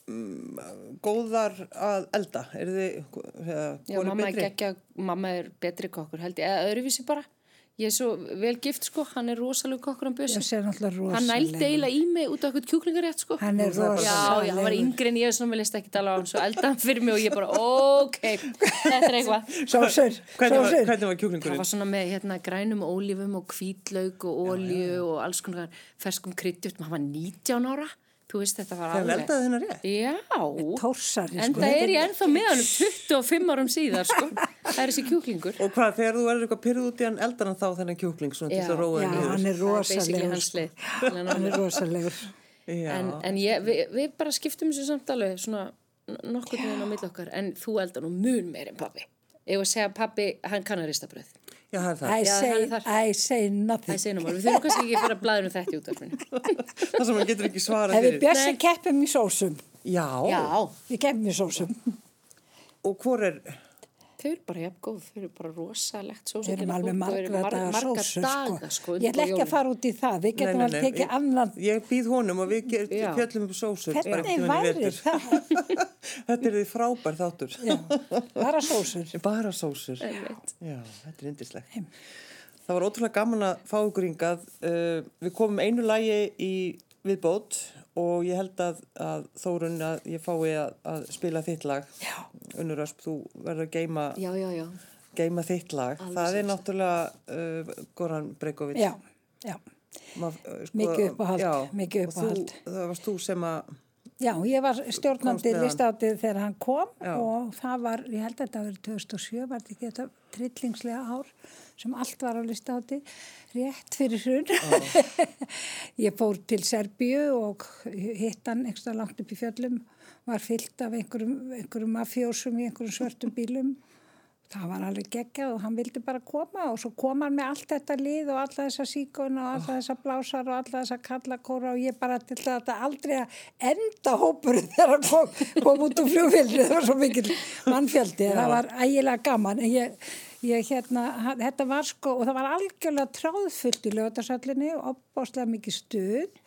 Speaker 1: góðar að elda? Er þið,
Speaker 2: Já, mamma er geggja, mamma er betri kokkur held ég, eða öðruvísi bara. Ég er svo vel gift sko, hann er rosalega kokkur
Speaker 3: náttúrulega rosalega.
Speaker 2: Hann nældi eiginlega í mig út af eitthvað kjúklingarétt sko.
Speaker 3: Hann er
Speaker 2: Já, já, hann var yngri en ég svona með list ekki tala á hann, svo elda hann fyrir mig og ég bara, ok, þetta er eitthvað.
Speaker 1: Hvernig var,
Speaker 3: sósur.
Speaker 1: hvernig var
Speaker 2: Það
Speaker 1: kjúklingurinn?
Speaker 2: var svona með hérna grænum ólífum og hvítlaug og olju og alls konar ferskum kryddjurt, maður var 19 ára, þú veist þetta var alveg.
Speaker 1: eldaði hennar rétt?
Speaker 2: Já,
Speaker 3: sko.
Speaker 2: en það er ég ennþá með hann 25 árum síðar, sko. Það er þessi kjúklingur.
Speaker 1: Og hvað, þegar þú verður eitthvað pyrruð út í hann eldar hann þá þennan kjúkling svona til
Speaker 2: Já,
Speaker 1: þess að róa
Speaker 3: Já,
Speaker 1: henni niður?
Speaker 3: hann er
Speaker 2: Það
Speaker 3: rosalegur. sko. Hann er rosalegur.
Speaker 1: Já.
Speaker 2: En, en ég, við, við bara skiptum þessu samt alveg svona nokkur með á milli okkar, en þú eldar nú mun meir en pabbi. Ég var að segja að pabbi, hann kann að rista bröð.
Speaker 1: Já, það er það.
Speaker 3: I
Speaker 2: Já,
Speaker 3: say,
Speaker 2: hann er þar.
Speaker 3: I say nothing.
Speaker 2: Það er seinum við þurfum kannski ekki að fara að blæða um þetta í útvarfinu.
Speaker 1: Það sem hann getur ekki svarað
Speaker 3: Ef við
Speaker 1: fyrir.
Speaker 3: bjössi keppum í sósum,
Speaker 1: Já.
Speaker 2: Já,
Speaker 3: við keppum í sósum,
Speaker 1: Og hvor er,
Speaker 2: þau eru bara jafn góð, þau eru bara rosalegt sós.
Speaker 3: við erum alveg margra daga sósur,
Speaker 2: daga,
Speaker 3: sko.
Speaker 2: sko.
Speaker 3: Ég ætla ekki að fara út í það, við getum
Speaker 1: Nei, nei,
Speaker 3: alveg
Speaker 1: nei,
Speaker 3: tekið
Speaker 1: ég-
Speaker 3: annan.
Speaker 1: Ég býð honum og við
Speaker 2: Já.
Speaker 1: fjöllum um bara
Speaker 3: Hvernig væri
Speaker 1: vetur.
Speaker 3: það?
Speaker 1: Þetta er því frábær þáttur.
Speaker 3: Já, bara sósur.
Speaker 1: Bara sósur. Já, þetta er indislegt. Það var ótrúlega gaman að fá ykkur hingað. Uh, við komum einu lægi í viðbót og ég held að, að Þórun að ég fái að, að spila þitt lag.
Speaker 3: Já.
Speaker 1: Unnur Ösp, þú verður að geima,
Speaker 2: Já, já, já.
Speaker 1: geima þitt lag.
Speaker 2: Alveg
Speaker 1: það er náttúrulega uh, Goran Bregovic.
Speaker 3: Já, já.
Speaker 1: Maf, uh,
Speaker 3: Mikið uppáhald, mikið uppáhald.
Speaker 1: Þú, það varst þú sem að,
Speaker 3: Já, ég var stjórnandi listátið þegar hann kom
Speaker 1: Já.
Speaker 3: og það var, ég held að þetta var 2007, var þetta ekki þetta trillingslega ár sem allt var á listátið, rétt fyrir hrun. ég fór til Serbíu og hitt hann einhverstað langt upp í fjöllum, var fyllt af einhverjum, einhverjum mafjósum í einhverjum svörtum bílum. Það var alveg geggjað og hann vildi bara koma og svo kom hann með allt þetta lið og alla þessa síkun og alla þessa blásar og alla þessa kallakóra og ég bara til þetta aldrei að enda hópurinn þegar hann kom, kom út úr fljófélri, það var svo mikil mannfjöldi, það var ægilega gaman. En ég, ég hérna, þetta var sko og það var algjörlega tráðfullt í lögatarsöllinni og opbáslega mikið stuð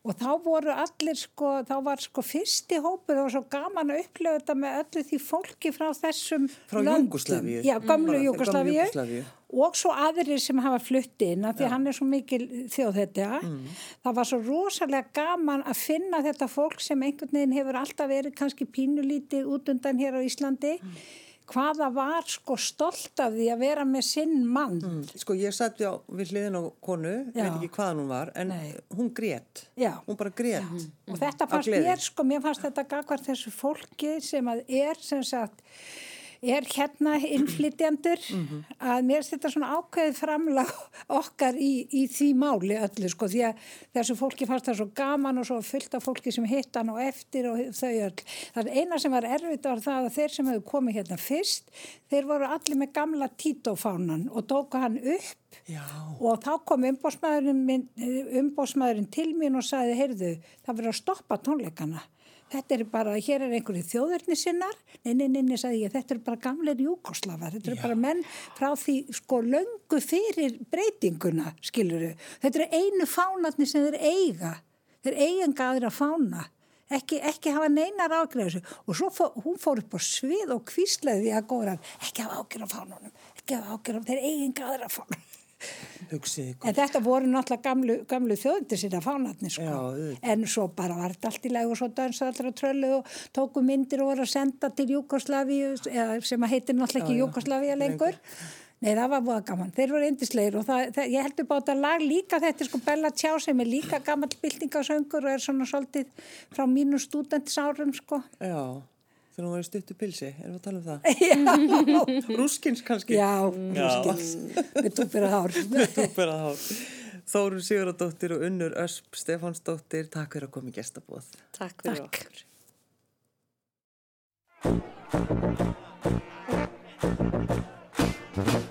Speaker 3: Og þá voru allir sko, þá var sko fyrsti hópur, það var svo gaman að upplifa þetta með öllu því fólki frá þessum
Speaker 1: Frá
Speaker 3: löndum.
Speaker 1: Júgóslavíu.
Speaker 3: Já,
Speaker 1: Mm,
Speaker 3: gamlu.
Speaker 1: Júgóslavíu.
Speaker 3: Og svo aðrir sem hafa flutt inn, af því að hann er svo mikil þjóð þetta.
Speaker 1: Mm.
Speaker 3: Það var svo rosalega gaman að finna þetta fólk sem einhvern veginn hefur alltaf verið kannski pínulítið út undan hér á Íslandi.
Speaker 1: Mm.
Speaker 3: Hvaða var sko stolt af því að vera með sinn mann.
Speaker 1: sko ég satt á við hliðin á konu,
Speaker 3: Já.
Speaker 1: veit ekki hvaðan hún var, en
Speaker 3: Nei.
Speaker 1: hún grét.
Speaker 3: Já.
Speaker 1: Hún bara grét.
Speaker 3: Og þetta fannst mér, sko, mér fannst þetta gagvar þessu fólki sem að er, sem sagt, er hérna innflytjandur, að mér þetta svona ákveðið framlag okkar í, í því máli öllu, sko, því að þessu fólki fannst það svo gaman og svo fullt af fólki sem hitt hann og eftir og þau öll. Það er eina sem var erfitt var það að þeir sem hefur komið hérna fyrst, þeir voru allir með gamla títófánan og tóku hann upp
Speaker 1: Já.
Speaker 3: og þá kom umbósmaðurinn, minn- umbósmaðurinn til mín og sagði, heyrðu, það verður að stoppa tónleikana. Þetta er bara, hér er einhverju þjóðurni sinnar, nei, nei, nei, nei, sagði ég, þetta er bara gamleir júkoslafar, þetta eru bara menn frá því, sko, löngu fyrir breytinguna, skiluru. Þetta eru einu fánatni sem þeir eiga, þeir eiginga aðra fána, ekki, ekki hafa neinar ágreifsu. Og svo fó, hún fór upp á svið og kvíslaði því að góðan, ekki hafa ágjör af fánunum, ekki hafa ágjör af, þeir eiginga aðra fána. En þetta voru náttúrulega gamlu, gamlu þjóðundir sína fánarnir sko.
Speaker 1: Já,
Speaker 3: en svo bara var þetta allt í lagi og svo dansa allra tröllu og tóku myndir og voru að senda til Júkoslavíu eða sem að heitir náttúrulega ekki Júkoslavíu lengur. Nei, það var búið gaman. Þeir voru indislegir og það, það, ég heldur bara þetta lag líka, þetta sko Bella Tjá sem er líka gammal byltingasöngur og er svona svolítið frá mínu stúdentisárum sko.
Speaker 1: Já. Þegar hún var í stuttu pilsi, erum við að tala um það?
Speaker 3: Já,
Speaker 1: Rúskins kannski?
Speaker 3: já, rúskins, við túpir að hár.
Speaker 1: Þú berað hár. Þórun Sigurðardóttir og Unnur Ösp Stefánsdóttir, takk fyrir að koma í gestabóð.
Speaker 2: Takk fyrir
Speaker 3: Takk.
Speaker 2: okkur.
Speaker 6: Mi